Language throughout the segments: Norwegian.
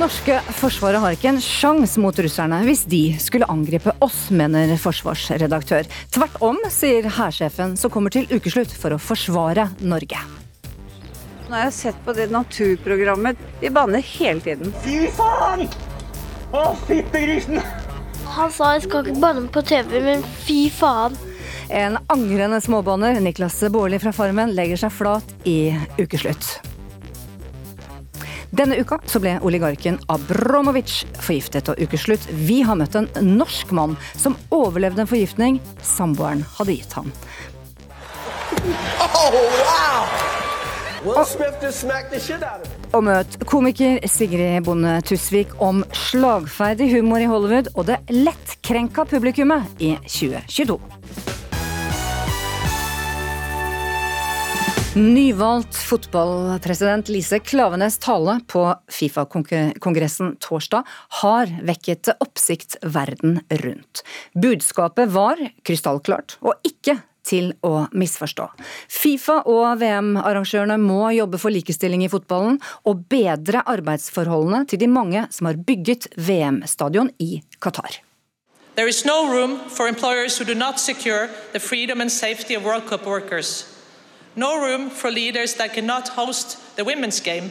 Norske forsvaret har ikke en sjanse mot russerne hvis de skulle angripe oss, mener forsvarsredaktør. Tvert om, sier hærsjefen som kommer til ukeslutt for å forsvare Norge. Nå har jeg sett på det naturprogrammet. De banner hele tiden. Fy faen! Å, fittegrisen! Han sa jeg skal ikke banne på TV, men fy faen. En angrende småbanner, Niklas Baarli fra Farmen, legger seg flat i ukeslutt. Denne uka så ble oligarken Abramovic forgiftet, og ukeslutt vi har møtt en norsk mann som overlevde en forgiftning samboeren hadde gitt ham. Oh, wow! Him. Og møt komiker Sigrid Bonde Tusvik om slagferdig humor i Hollywood og det lettkrenka publikummet i 2022. Nyvalgt fotballpresident Lise Klavenes tale på Fifa-kongressen torsdag har vekket oppsikt verden rundt. Budskapet var krystallklart, og ikke til å misforstå. Fifa og VM-arrangørene må jobbe for likestilling i fotballen og bedre arbeidsforholdene til de mange som har bygget VM-stadion i Qatar. There is no room for employers who do not secure the freedom and safety of World Cup workers. No room for leaders that cannot host the women's game.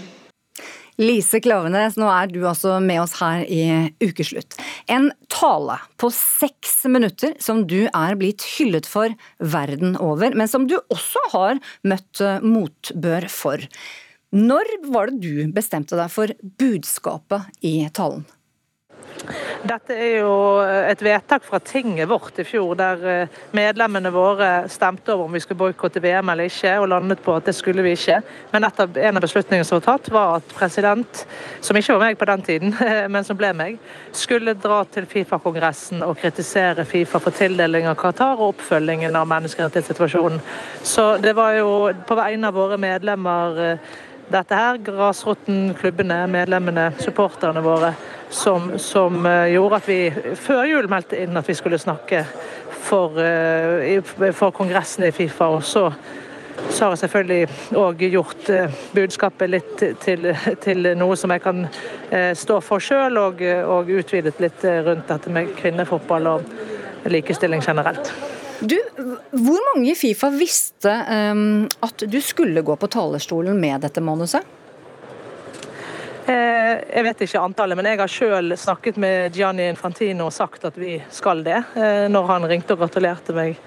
Lise Klavenes, nå er du altså med oss her i Ukeslutt. En tale på seks minutter som du er blitt hyllet for verden over, men som du også har møtt eh, motbør for. Når var det du bestemte deg for budskapet i talen? Dette er jo et vedtak fra tinget vårt i fjor, der eh, medlemmene våre stemte over om vi skulle boikotte VM eller ikke, og landet på at det skulle vi ikke. Men av, en av beslutningene som var tatt, var at president, som ikke var meg på den tiden, men som ble meg, skulle dra til Fifa-kongressen og kritisere Fifa for tildeling av Qatar og oppfølgingen av menneskerettighetssituasjonen. Så det var jo på vegne av våre medlemmer eh, dette her, grasroten, klubbene, medlemmene, supporterne våre, som, som uh, gjorde at vi før jul meldte inn at vi skulle snakke for, uh, for kongressen i Fifa. Og så, så har jeg selvfølgelig òg gjort uh, budskapet litt til, til, noe som jeg kan stå for sjøl, og, og utvidet litt rundt dette med kvinnefotball og likestilling generelt. Du, hvor mange i Fifa visste um, at du skulle gå på talerstolen med dette manuset? Eh, jeg vet ikke antallet, men jeg har selv snakket med Gianni Infantino og sagt at vi skal det. Eh, når han ringte og gratulerte meg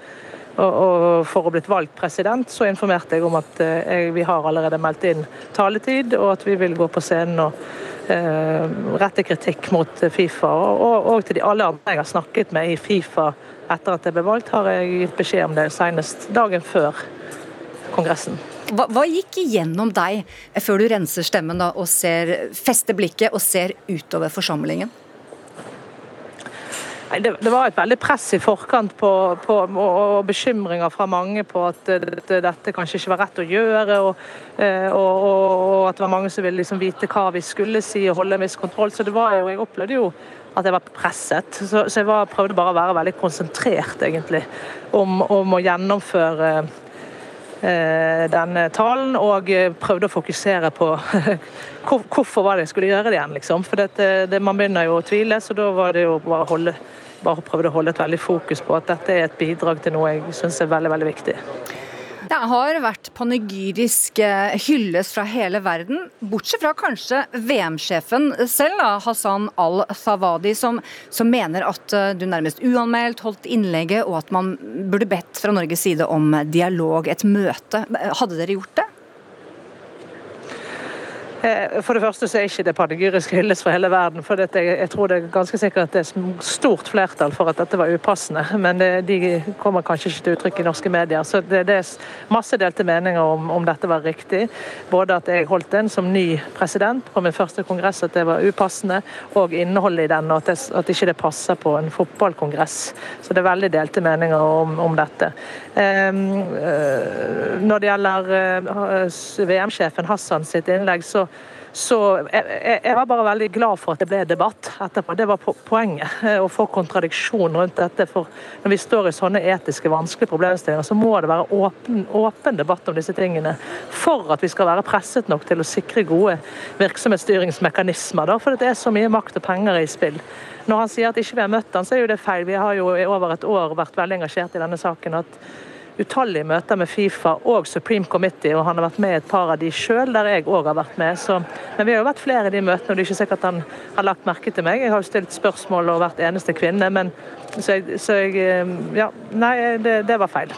for å blitt valgt president, så informerte jeg om at eh, vi har allerede meldt inn taletid, og at vi vil gå på scenen og rette kritikk mot Fifa. Og, til de alle andre jeg har snakket med i Fifa etter at jeg ble valgt, har jeg gitt beskjed om det senest dagen før kongressen. Hva, hva gikk igjennom deg før du renser stemmen da, og ser, fester blikket og ser utover forsamlingen? Det, det, var et veldig press i forkant på, på, og, bekymringer fra mange på at dette, dette, kanskje ikke var rett å gjøre, og, eh, og, og at det var mange som ville liksom vite hva vi skulle si og holde en viss kontroll. Så det var jo, jeg opplevde jo at jeg var presset. Så, så jeg var, prøvde bare å være veldig konsentrert, egentlig, om, om å gjennomføre eh, denne talen. Og prøvde å fokusere på hvorfor var det jeg skulle gjøre det igjen, liksom. For det, det, man begynner jo å tvile, så da var det jo bare å holde bare prøvde å holde et veldig fokus på at dette er et bidrag til noe jeg syns er veldig, veldig viktig. Det har vært panegyrisk eh, hyllest fra hele verden, bortsett fra kanskje VM-sjefen selv, Hassan al-Thawadi, som, som, mener at eh, du nærmest uanmeldt holdt innlegget, og at man burde bedt fra Norges side om dialog, et møte. Hadde dere gjort det? Eh, for det første så er ikke det panegyrisk hyllest for hele verden. for jeg, jeg, tror det er ganske sikkert at det er stort flertall for at dette var upassende. Men det, de kommer kanskje ikke til uttrykk i norske medier. Så det, det er masse delte meninger om, om, dette var riktig. Både at jeg holdt den som ny president på min første kongress, at det var upassende, og innholdet i den, og at, det, at ikke det passer på en fotballkongress. Så det er veldig delte meninger om, om dette. Um, når det gjelder uh, VM-sjefen Hassan sitt innlegg, så så jeg, jeg, var bare veldig glad for at det ble debatt etterpå. Det var poenget. Eh, å få kontradiksjon rundt dette. For når vi står i sånne etiske vanskelige problemstillinger, så må det være åpen, åpen debatt om disse tingene. For at vi skal være presset nok til å sikre gode virksomhetsstyringsmekanismer. Da, for det er så mye makt og penger i spill. Når han sier at ikke vi har møtt han, så er jo det feil. Vi har jo i over et år vært veldig engasjert i denne saken. at utallige møter med Fifa og Supreme Committee, og han har vært med i et par av de sjøl, der jeg òg har vært med. Så, men vi har jo vært flere i de møtene, og det er ikke sikkert han har lagt merke til meg. Jeg har jo stilt spørsmål og vært eneste kvinne, men så jeg, så jeg eh, Ja, nei, det, det var feil.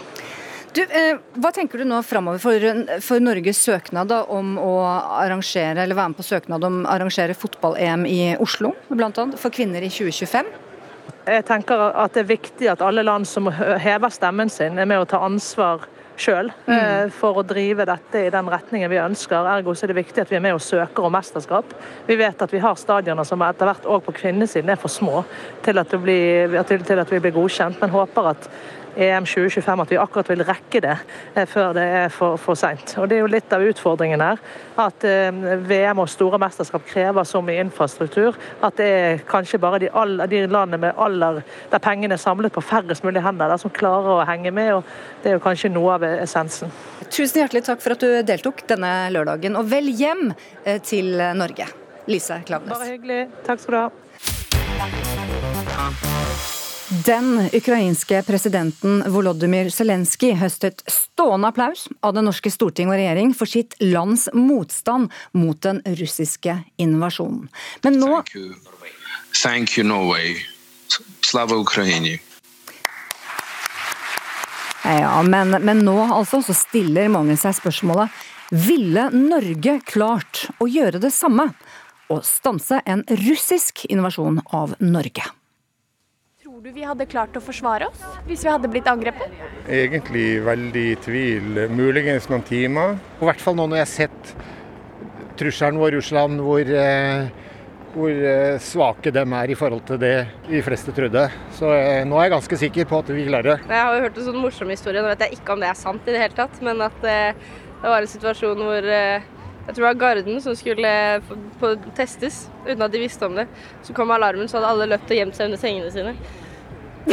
Du, eh, hva tenker du nå framover for, for, Norges søknad da, om å arrangere, eller være med på søknad om å arrangere fotball-EM i Oslo, annet, for kvinner i 2025? Jeg tenker at det er viktig at alle land som hever stemmen sin, er med å ta ansvar sjøl mm. Eh, for å drive dette i den retningen vi ønsker. Ergo så er det viktig at vi er med og søker om mesterskap. Vi vet at vi har stadioner som etter hvert òg på kvinnesiden er for små til at, blir, til at vi blir godkjent, men håper at EM 2025 at vi akkurat vil rekke det eh, før det er for, for seint. Det er jo litt av utfordringen her. At eh, VM og store mesterskap krever så mye infrastruktur at det er kanskje bare de, all, de landene med aller, der pengene er samlet på færrest mulig hender, der, som klarer å henge med. og Det er jo kanskje noe av essensen. Tusen hjertelig takk for at du deltok denne lørdagen, og vel hjem eh, til Norge. Lise Klaveness. Bare hyggelig. Takk skal du ha. Den ukrainske presidenten Volodymyr Zelenskyj høstet stående applaus av det norske storting og regjering for sitt lands motstand mot den russiske invasjonen. Men nå Thank you, Thank you Norway. Slava Ukraini. Ja, men, men nå altså så stiller mange seg spørsmålet ville Norge klart å gjøre det samme? Å stanse en russisk invasjon av Norge? Du vi hadde klart å forsvare oss hvis vi hadde blitt angrepet? Egentlig veldig i tvil. Muligens noen timer. I hvert fall nå når jeg har sett trusselen vår Russland, hvor, eh, hvor eh, svake de er i forhold til det de fleste trodde. Så eh, nå er jeg ganske sikker på at vi klarer det. Jeg har jo hørt en sånn morsom historie, nå vet jeg ikke om det er sant i det hele tatt, men at det var en situasjon hvor jeg tror det var Garden som skulle testes, uten at de visste om det. Så kom alarmen, så hadde alle løpt og gjemt seg under sengene sine.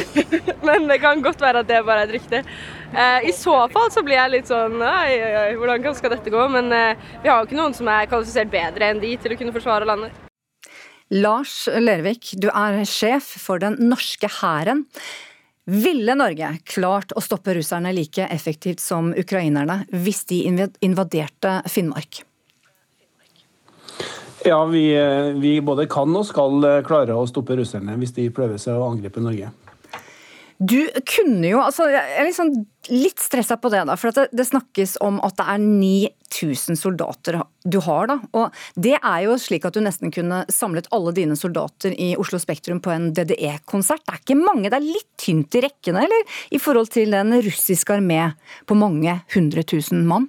Men det kan godt være at det bare er et rykte. Eh, I så fall så blir jeg litt sånn oi, oi, oi, hvordan skal dette gå? Men eh, vi har jo ikke noen som er kvalifisert bedre enn de til å kunne forsvare landet. Lars Lervik, du er sjef for den norske hæren. Ville Norge klart å stoppe russerne like effektivt som ukrainerne hvis de invaderte Finnmark? Ja, vi, eh, vi både kan og skal klare å stoppe russerne hvis de prøver seg å angripe Norge. Du kunne jo altså, Jeg er liksom litt stressa på det, da. For det, det, snakkes om at det er 9000 soldater du har, da. Og det er jo slik at du nesten kunne samlet alle dine soldater i Oslo Spektrum på en DDE-konsert. Det er ikke mange, det er litt tynt i rekkene, eller? I forhold til den russiske armé på mange hundre tusen mann?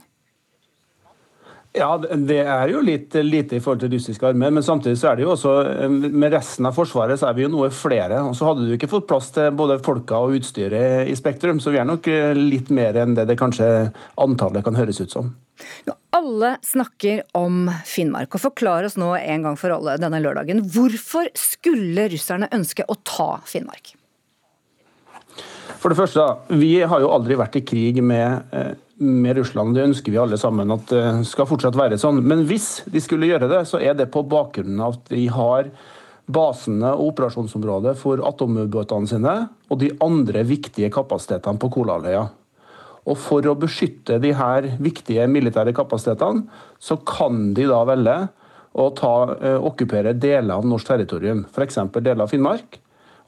Ja, det er jo litt lite i forhold til russisk armé, men samtidig så er det jo også eh, Med resten av Forsvaret så er vi jo noe flere. og Så hadde du ikke fått plass til både folka og utstyret i Spektrum, så vi er nok eh, litt mer enn det det kanskje antallet kan høres ut som. Alle snakker om Finnmark, og forklar oss nå en gang for alle denne lørdagen. Hvorfor skulle russerne ønske å ta Finnmark? For det første, Vi har jo aldri vært i krig med eh, med Russland. Det ønsker vi alle sammen at det skal fortsatt være sånn. Men hvis de skulle gjøre det, så er det på bakgrunn av at de har basene og operasjonsområdet for atomubåtene sine og de andre viktige kapasitetene på Kolaløya. Og For å beskytte de her viktige militære kapasitetene, så kan de da velge å ta, eh, okkupere deler av norsk territorium, f.eks. deler av Finnmark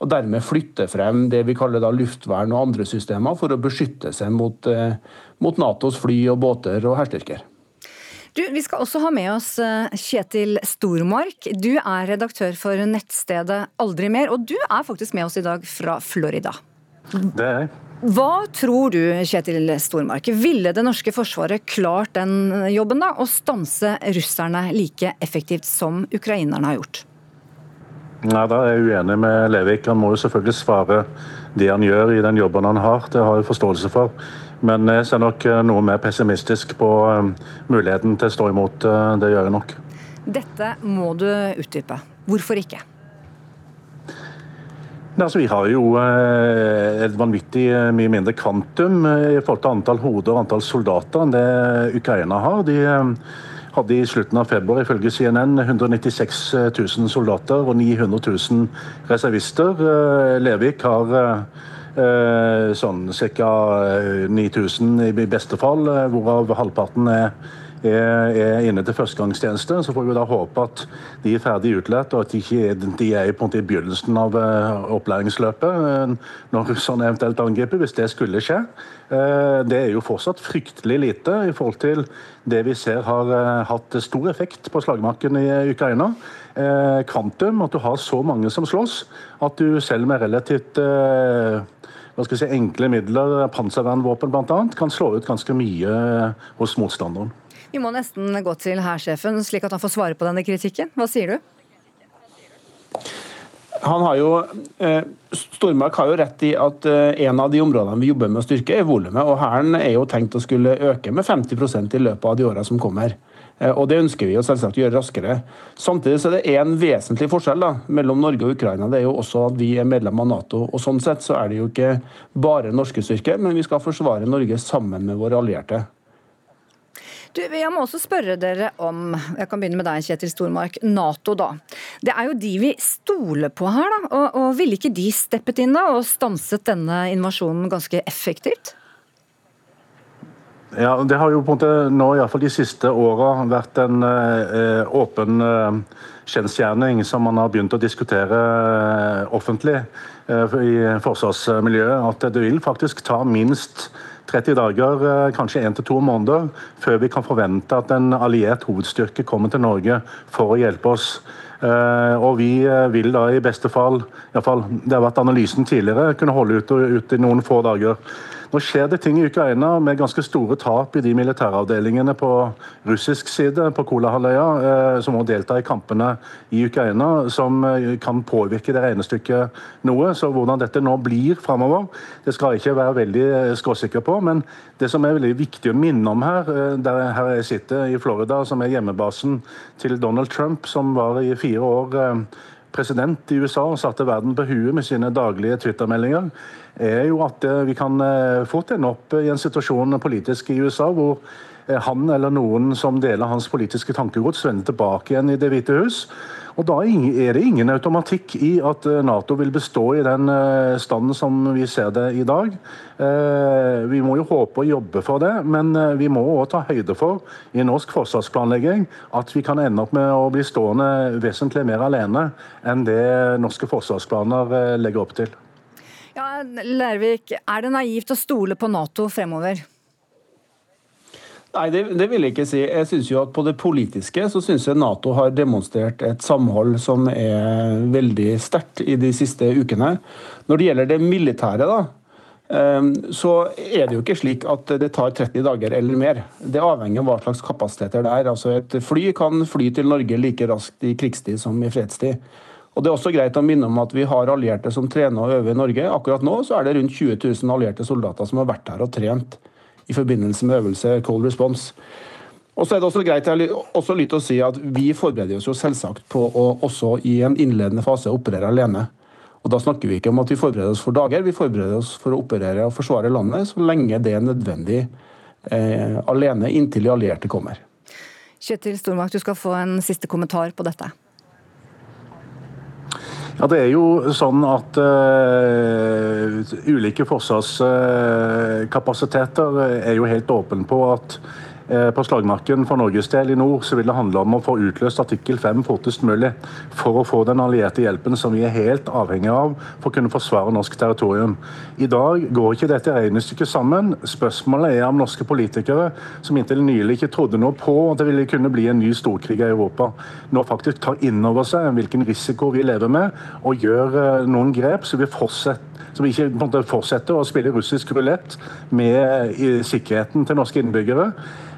og dermed flytte frem det vi kaller da luftvern og andre systemer for å beskytte seg mot, eh, mot Natos fly og båter og hærstyrker. Du, Vi skal også ha med oss eh, Kjetil Stormark. Du er redaktør for nettstedet Aldri mer, og du er faktisk med oss i dag fra Florida. Det er jeg. Hva tror du, Kjetil Stormark, ville det norske forsvaret klart den jobben, da? Å stanse russerne like effektivt som ukrainerne har gjort? Nei, Da er jeg uenig med Levik. Han må jo selvfølgelig svare det han gjør i den jobben han har. Det har jeg forståelse for. Men jeg ser nok eh, noe mer pessimistisk på eh, muligheten til å stå imot. Eh, det gjør jeg nok. Dette må du utdype. Hvorfor ikke? Altså, vi har jo et vanvittig mye mindre kvantum i forhold til antall hoder og antall soldater enn det Ukraina har. De hadde i slutten av februar ifølge CNN 196 000 soldater og 900 000 reservister. Levik har sånn ca. 9000 eh, i beste fall, eh, hvorav halvparten er, er, inne til førstegangstjeneste. Så får vi da håpe at de er ferdig utlært, og at de, ikke, de er i begynnelsen av opplæringsløpet når sånn eventuelt angriper, hvis det skulle skje. Det er jo fortsatt fryktelig lite i forhold til det vi ser har hatt stor effekt på slagmarken i Ukraina. Kvantum, at du har så mange som slåss, at du selv med relativt hva skal vi si, enkle midler, panservernvåpen bl.a., kan slå ut ganske mye hos motstanderen. Vi må nesten gå til hærsjefen, slik at han får svare på denne kritikken. Hva sier du? Han har jo, eh, Stormark har jo rett i at eh, en av de områdene vi jobber med å styrke, er volumet. Og Hæren er jo tenkt å skulle øke med 50% i løpet av de årene som kommer. Eh, og Det ønsker vi å selvsagt gjøre raskere. Samtidig så er det en vesentlig forskjell da, mellom Norge og Ukraina. Det er jo også at vi er medlem av Nato. og Sånn sett så er det jo ikke bare norske styrker, men vi skal forsvare Norge sammen med våre allierte. Du, jeg må også spørre dere om jeg kan begynne med deg, Kjetil Stormark, Nato. da. Det er jo de vi stoler på her. da, og, og Ville ikke de steppet inn da og stanset denne invasjonen ganske effektivt? Ja, Det har jo på en måte nå, i fall de siste åra, vært en eh, åpen eh, kjensgjerning som man har begynt å diskutere eh, offentlig eh, i forsvarsmiljøet. At det vil faktisk ta minst 30 dager, eh, kanskje 1-2 måneder, før vi kan forvente at en alliert hovedstyrke kommer til Norge for å hjelpe oss. Uh, og vi uh, vil da i beste fall, i fall, det har vært analysen tidligere, kunne holde ut, ut i noen få dager. Nå skjer det ting i Ukraina med ganske store tap i de militæravdelingene på russisk side, på Kolahalvøya, eh, som må delta i kampene i Ukraina, som eh, kan påvirke det regnestykket noe. Så hvordan dette nå blir framover, det skal jeg ikke være veldig eh, skråsikker på. Men det som er veldig viktig å minne om her, der her jeg sitter i Florida, som er hjemmebasen til Donald Trump, som var i fire år president i USA og satte verden på huet med sine daglige Twitter-meldinger, er jo at eh, vi kan eh, fort ende opp i en situasjon politisk i USA hvor eh, han eller noen som deler hans politiske tankegods, vender tilbake igjen i Det hvite hus. Og Da er det ingen automatikk i at eh, Nato vil bestå i den eh, standen som vi ser det i dag. Eh, vi må jo håpe og jobbe for det, men vi må òg ta høyde for i norsk forsvarsplanlegging at vi kan ende opp med å bli stående vesentlig mer alene enn det norske forsvarsplaner legger opp til. Ja, Lærvik, er det naivt å stole på Nato fremover? Nei, det, det, vil jeg ikke si. Jeg synes jo at På det politiske så synes jeg Nato har demonstrert et samhold som er veldig sterkt i de siste ukene. Når det gjelder det militære, da, ehm, så er det jo ikke slik at det tar 30 dager eller mer. Det avhenger av hva slags kapasiteter det er. Altså Et fly kan fly til Norge like raskt i krigstid som i fredstid. Og Det er også greit å minne om at vi har allierte som trener og øver i Norge. Akkurat nå så er det rundt 20 000 allierte soldater som har vært her og trent i forbindelse med øvelse Cold Response. Og så er det også greit også litt å si at Vi forbereder oss jo selvsagt på å også i en innledende fase operere alene. Og Da snakker vi ikke om at vi forbereder oss for dager, vi forbereder oss for å operere og forsvare landet så lenge det er nødvendig eh, alene inntil de allierte kommer. Kjetil Stormakt, du skal få en siste kommentar på dette. Ja, Det er jo sånn at uh, ulike forsvarskapasiteter er jo helt åpne på at på slagmarken for Norges del i nord så vil det handle om å få utløst artikkel 5 fortest mulig. For å få den allierte hjelpen som vi er helt avhengig av for å kunne forsvare norsk territorium. I dag går ikke dette regnestykket sammen. Spørsmålet er om norske politikere, som inntil nylig ikke trodde noe på at det ville kunne bli en ny storkrig i Europa, nå faktisk tar inn over seg hvilken risiko vi lever med, og gjør eh, noen grep så vi fortsetter så vi ikke fortsetter å spille russisk rulett med sikkerheten til norske innbyggere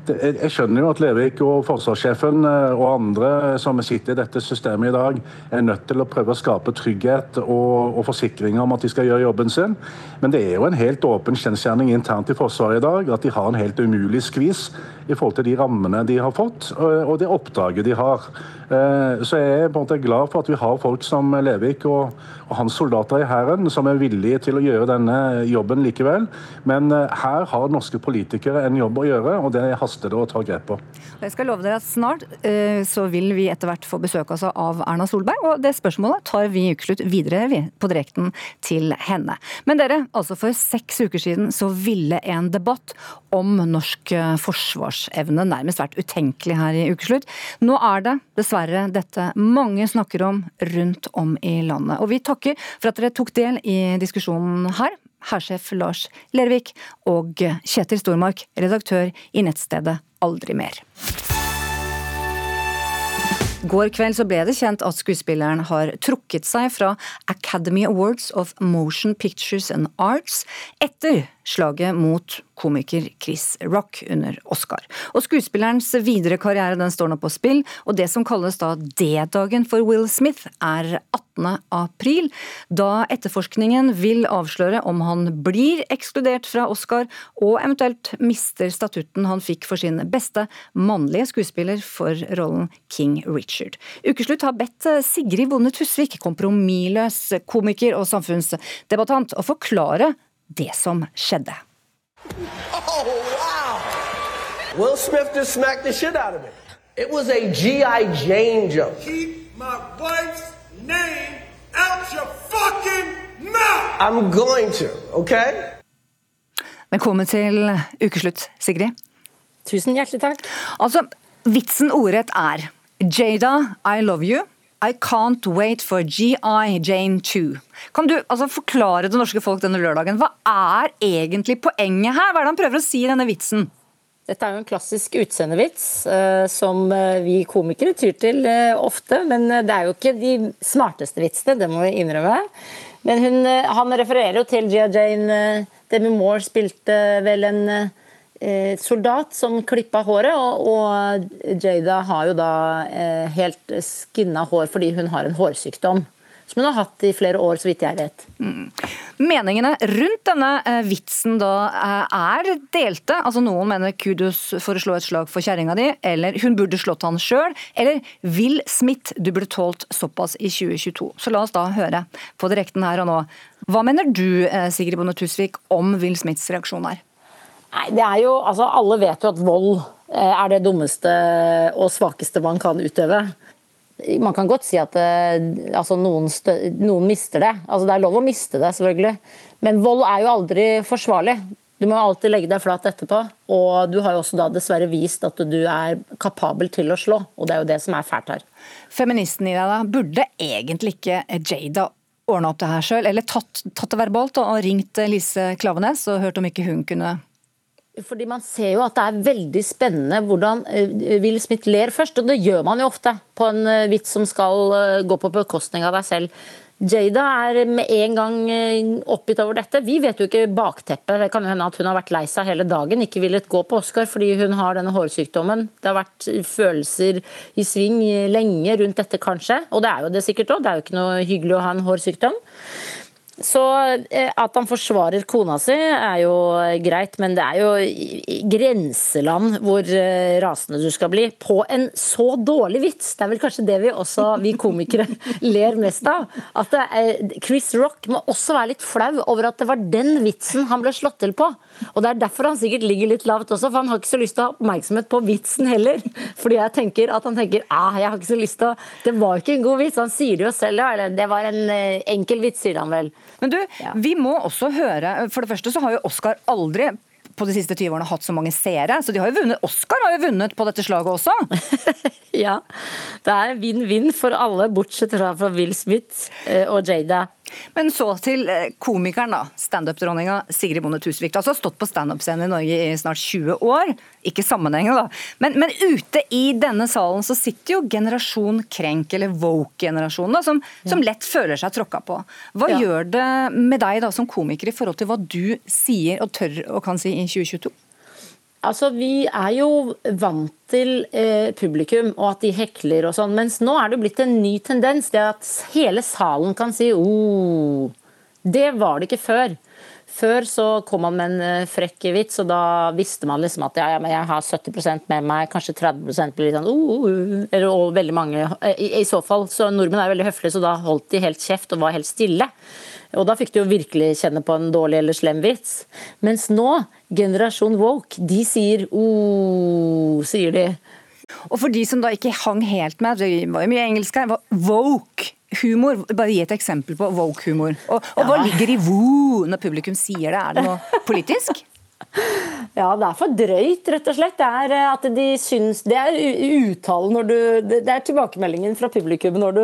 jeg skjønner jo at Levik og forsvarssjefen eh, og andre som sitter i dette systemet i dag, er nødt til å prøve å skape trygghet og, og forsikringer om at de skal gjøre jobben sin. Men det er jo en helt åpen kjensgjerning internt i Forsvaret i dag at de har en helt umulig skvis i forhold til de rammene de har fått, og det oppdraget de har. Eh, så jeg er på en måte glad for at vi har folk som Levik og, og hans soldater i Hæren som er villige til å gjøre denne jobben likevel. Men eh, her har norske politikere en jobb å gjøre, og det haster det å ta grep på. Jeg skal love dere at snart eh, så vil vi etter hvert få besøk av Erna Solberg, og det spørsmålet tar vi i Ukeslutt videre på direkten til henne. Men dere, altså for seks uker siden så ville en debatt om norsk forsvarsevne nærmest vært utenkelig her i Ukeslutt. Nå er det dessverre dette mange snakker om rundt om i landet. Og vi takker for at dere tok del i diskusjonen her. Hærsjef Lars Lervik og Kjetil Stormark, redaktør i nettstedet Aldri mer. Går kveld så ble det kjent at skuespilleren har trukket seg fra Academy Awards of Motion Pictures and Arts etter slaget mot komiker Chris Rock under Oscar. Og Skuespillerens videre karriere den står nå på spill, og det som kalles da D-dagen for Will Smith er 18. april, da etterforskningen vil avsløre om han blir ekskludert fra Oscar og eventuelt mister statutten han fikk for sin beste mannlige skuespiller for rollen King Richard. Ukeslutt har bedt Sigrid Bonde Tusvik, kompromissløs komiker og samfunnsdebattant, å forklare det som skjedde. Oh, wow. Will Smith just smacked the shit out of me. It was a G.I. Jane joke. Keep my wife's name out your fucking mouth! I'm going to, okay? Velkommen til ukeslutt, Sigrid. Tusen hjertelig takk. Altså, Vitsen ordrett er Jada, I love you. I can't wait for GI Jane 2. Kan du altså, forklare det norske folk denne lørdagen? Hva er egentlig poenget her? Hva er det han prøver å si i denne vitsen? Dette er jo en klassisk utseendevits uh, som uh, vi komikere tyr til uh, ofte. Men det er jo ikke de smarteste vitsene, det må vi innrømme. Men hun, han refererer jo til Gia Jane. Demi Moore spilte vel en Eh, soldat som klippa håret, og, Jada har jo da eh, helt skinna hår fordi hun har en hårsykdom. Som hun har hatt i flere år, så vidt jeg vet. Mm. Meningene rundt denne eh, vitsen da eh, er delte. Altså Noen mener kudos for å slå et slag for kjerringa di, eller hun burde slått han sjøl, eller Will Smith, du burde tålt såpass i 2022. Så la oss da høre på direkten her og nå. Hva mener du, eh, Sigrid Bonde Tusvik, om Will Smiths reaksjon her? Nei, det er jo, altså Alle vet jo at vold eh, er det dummeste og svakeste man kan utøve. Man kan godt si at eh, altså noen, noen, mister det. Altså Det er lov å miste det, selvfølgelig. Men vold er jo aldri forsvarlig. Du må alltid legge deg flat etterpå. Og du har jo også da dessverre vist at du er kapabel til å slå, og det er jo det som er fælt her. Feministen i deg, da. Burde egentlig ikke Jada ordna opp det her sjøl, eller tatt, tatt, det verbalt og ringt Lise Klavenes og hørt om ikke hun kunne fordi Man ser jo at det er veldig spennende hvordan eh, Will Smith ler først. Og det gjør man jo ofte på en eh, vits som skal eh, gå på bekostning av deg selv. Jada er med en gang oppgitt over dette. Vi vet jo ikke bakteppet. Det kan hende at hun har vært lei seg hele dagen, ikke villet gå på Oscar fordi hun har denne hårsykdommen. Det har vært følelser i sving lenge rundt dette, kanskje. Og det er jo det sikkert òg. Det er jo ikke noe hyggelig å ha en hårsykdom. Så eh, at han forsvarer kona si er jo greit, men det er jo grenseland hvor eh, rasende du skal bli på en så dårlig vits. Det er vel kanskje det vi også, vi komikere, ler mest av. At Chris Rock må også være litt flau over at det var den vitsen han ble slått til på. Og Det er derfor han sikkert ligger litt lavt også, for han har ikke så lyst til å ha oppmerksomhet på vitsen heller. Fordi jeg tenker at han tenker ah, jeg har ikke så lyst til å Det var ikke en god vits. Han sier det jo selv, ja. Eller det var en eh, enkel vits, sier han vel. Men du, ja. vi må også høre For det første så har jo Oscar aldri på de siste 20 årene hatt så mange seere. Så de har jo vunnet, Oscar har jo vunnet på dette slaget også. ja, det er vinn-vinn for alle, bortsett fra Will Smith eh, og Jada. Men så til eh, komikeren, da. Standup-dronninga Sigrid Bonde Tusvik. Du har altså stått på standup-scenen i Norge i snart 20 år. Ikke sammenhengende, da. Men, men, ute i denne salen så sitter jo generasjon krenk, eller woke-generasjonen, som, ja. som, lett føler seg tråkka på. Hva ja. gjør det med deg da som komiker i forhold til hva du sier og tør og kan si i 2022? Altså, Vi er jo vant til eh, publikum og at de hekler og sånn, mens nå er det blitt en ny tendens. Det at hele salen kan si oh. Det var det ikke før. Før så kom man med en eh, frekk vits, og da visste man liksom at ja, ja, jeg har 70% med meg, kanskje 30% blir litt sånn oh, eller og veldig mange. I, I, så fall, så Nordmenn er veldig høflige, så da holdt de helt kjeft og var helt stille. Og da fikk du jo virkelig kjenne på en dårlig eller slem vits. Mens nå, generasjon woke, de sier oh, sier de. Og for de som da ikke hang helt med, det var jo mye engelsk her, woke humor. Bare gi et eksempel på woke-humor. Og, og ja. hva ligger i woo når publikum sier det? Er det noe politisk? Ja, det er for drøyt, rett og slett. Det er eh, at de syns Det er uttalen når du Det er tilbakemeldingen fra publikum når du,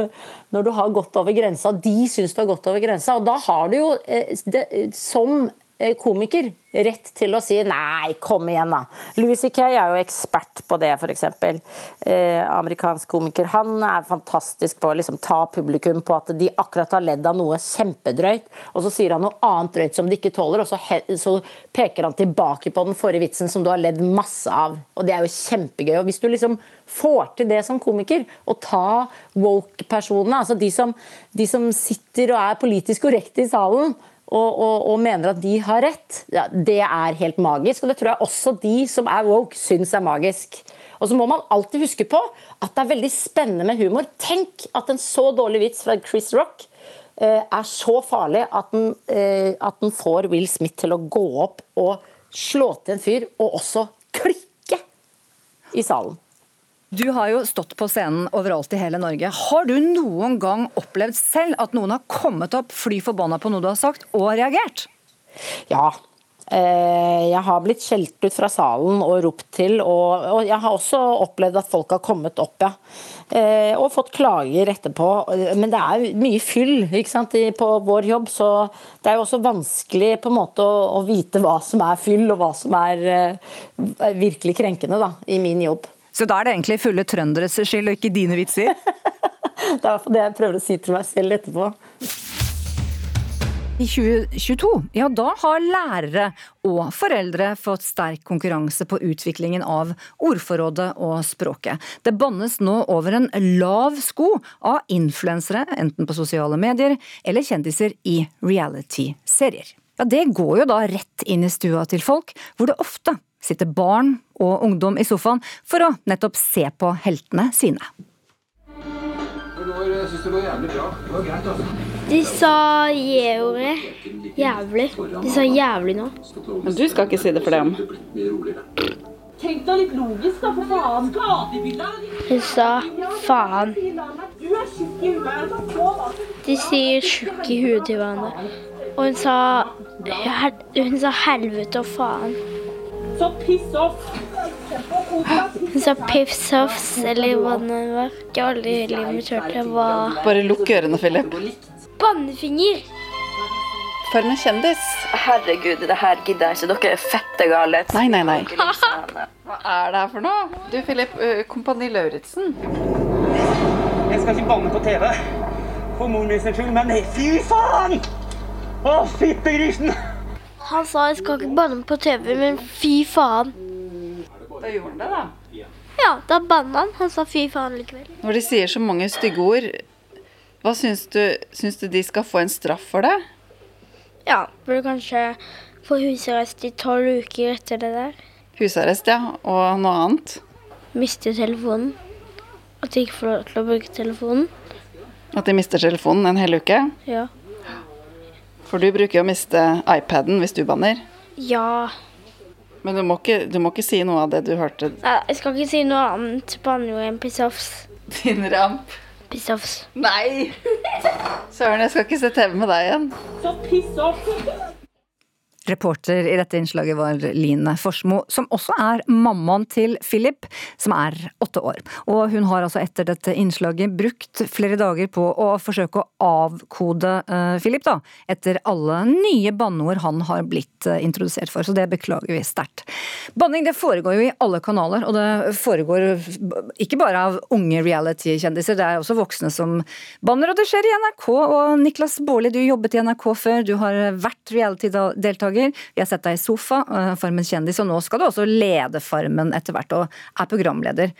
når du har gått over grensa. De syns du har gått over grensa. Og da har du jo, eh, det, som Eh, komiker rett til å si nei, kom igjen da. Louis C.K. er jo ekspert på det, f.eks. Eh, amerikansk komiker. Han er fantastisk på å liksom ta publikum på at de akkurat har ledd av noe kjempedrøyt, og så sier han noe annet drøyt som de ikke tåler, og så, så, peker han tilbake på den forrige vitsen som du har ledd masse av. Og det er jo kjempegøy. Og hvis du liksom får til det som komiker, å ta woke-personene, altså de som, de som sitter og er politisk korrekte i salen, og, og, og, mener at de har rett, ja, det er helt magisk. Og det tror jeg også de som er woke, syns er magisk. Og så må man alltid huske på at det er veldig spennende med humor. Tenk at en så dårlig vits fra Chris Rock eh, er så farlig at den, eh, at den får Will Smith til å gå opp og slå til en fyr, og også klikke i salen. Du har jo stått på scenen overalt i hele Norge. Har du noen gang opplevd selv at noen har kommet opp fly forbanna på noe du har sagt, og reagert? Ja. Eh, jeg har blitt skjelt ut fra salen og ropt til, og jeg har også opplevd at folk har kommet opp, ja. Eh, og fått klager etterpå. Men det er mye fyll på vår jobb, så det er jo også vanskelig på en måte å vite hva som er fyll, og hva som er eh, virkelig krenkende da, i min jobb. Så da er det egentlig fulle trønderes skyld, og ikke dine vitser? det er i hvert fall det jeg prøver å si til meg selv etterpå. I 2022 ja, da har lærere og foreldre fått sterk konkurranse på utviklingen av ordforrådet og språket. Det bannes nå over en lav sko av influensere, enten på sosiale medier eller kjendiser i reality-serier. Ja, Det går jo da rett inn i stua til folk, hvor det ofte sitter barn og ungdom i sofaen for å nettopp se på heltene sine. De sa jævlig. Jævlig. De sa jævlig nå. Men du skal ikke si det for dem? Tenk deg litt logisk, da, for faen. Hun sa faen. De sier tjukk i huet til hverandre. Og hun sa, hun sa helvete og faen. Så piss off! Så piss off, eller hva det var. Ikke aldri i livet det. Var... Bare lukk ørene, Philip. Bannefinger! For en kjendis. Herregud, det her gidder jeg ikke. Dere er fette gale. Nei, nei, nei. Hva er det her for noe? Du, Philip. Kompani Lauritzen. Jeg skal ikke banne på TV for moren min sin skyld, men fy faen! Å, fittegrisen! Han sa jeg skal ikke banne på TV, men fy faen. Da gjorde han det, da? Ja, da banna han. Han sa fy faen likevel. Når de sier så mange stygge ord, hva syns du, syns du de skal få en straff for det? Ja, burde kanskje få husarrest i tolv uker etter det der. Husarrest, ja. Og noe annet? Miste telefonen. At de ikke får lov til å bruke telefonen. At de mister telefonen en hel uke? Ja. For du bruker jo å miste iPaden hvis du banner. Ja. Men du må, ikke, du må ikke si noe av det du hørte? Nei, jeg skal ikke si noe annet Banner jo en pissoffs. Din ramp? Piss-offs. Nei! Søren, jeg skal ikke se TV med deg igjen. Så piss off! Reporter i dette innslaget var Line Forsmo, som også er mammaen til Philip, som er åtte år. Og hun har altså etter dette innslaget brukt flere dager på å forsøke å avkode uh, Philip, da, etter alle nye banneord han har blitt uh, introdusert for, så det beklager vi sterkt. Banning det foregår jo i alle kanaler, og det foregår ikke bare av unge reality-kjendiser, det er også voksne som banner, og det skjer i NRK. Og Niklas Baarli, du jobbet i NRK før, du har vært reality-deltaker deltaker. Vi har sett deg i sofa, uh, Farmen kjendis, og nå skal du også lede Farmen etter hvert, og er programleder.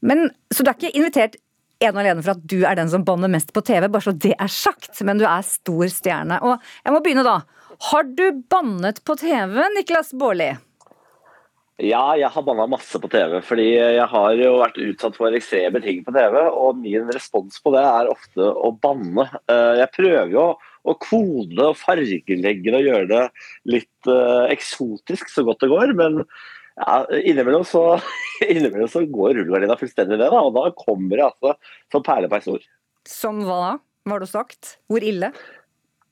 Men, så du er ikke invitert en og alene for at du er den som banner mest på TV, bare så det er sagt, men du er stor stjerne. Og jeg må begynne da. Har du bannet på TV, Niklas Baarli? Ja, jeg har banna masse på TV. fordi jeg har jo vært utsatt for ekstreme ting på TV. Og min respons på det er ofte å banne. Eh, jeg prøver jo kode og fargelegge og gjøre det litt uh, eksotisk så godt det går. Men ja, innimellom, så, innimellom så går rullegardina fullstendig ned, og da kommer det altså som perle på ei snor. Som hva da? Hva har du sagt? Hvor ille?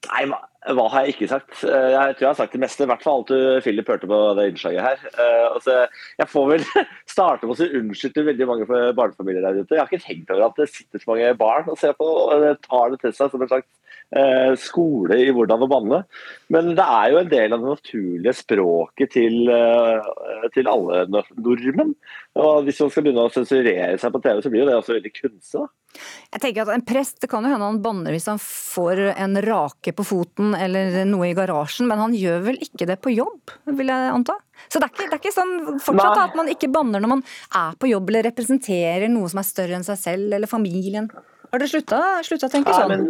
Nei, hva, hva, har jeg ikke sagt? Eh, jeg tror jeg har sagt det meste. I hvert fall alt du Philip hørte på det innslaget her. Uh, altså, jeg får vel starte med å si unnskyld til veldig mange barnefamilier der ute. Jeg har ikke tenkt over at det sitter så mange barn og ser på og tar det til seg som en slags skole i hvordan å banne. Men det er jo en del av det naturlige språket til, uh, til alle nordmenn. Og hvis man skal begynne å sensurere seg på TV, så blir jo det også veldig kunstig. Jeg tenker at En prest det kan jo hende han banner hvis han får en rake på foten eller noe i garasjen, men han gjør vel ikke det på jobb, vil jeg anta? Så det er ikke, det er ikke sånn fortsatt at man ikke banner når man er på jobb eller representerer noe som er større enn seg selv eller familien. Har dere slutta å tenke sånn? Nei, men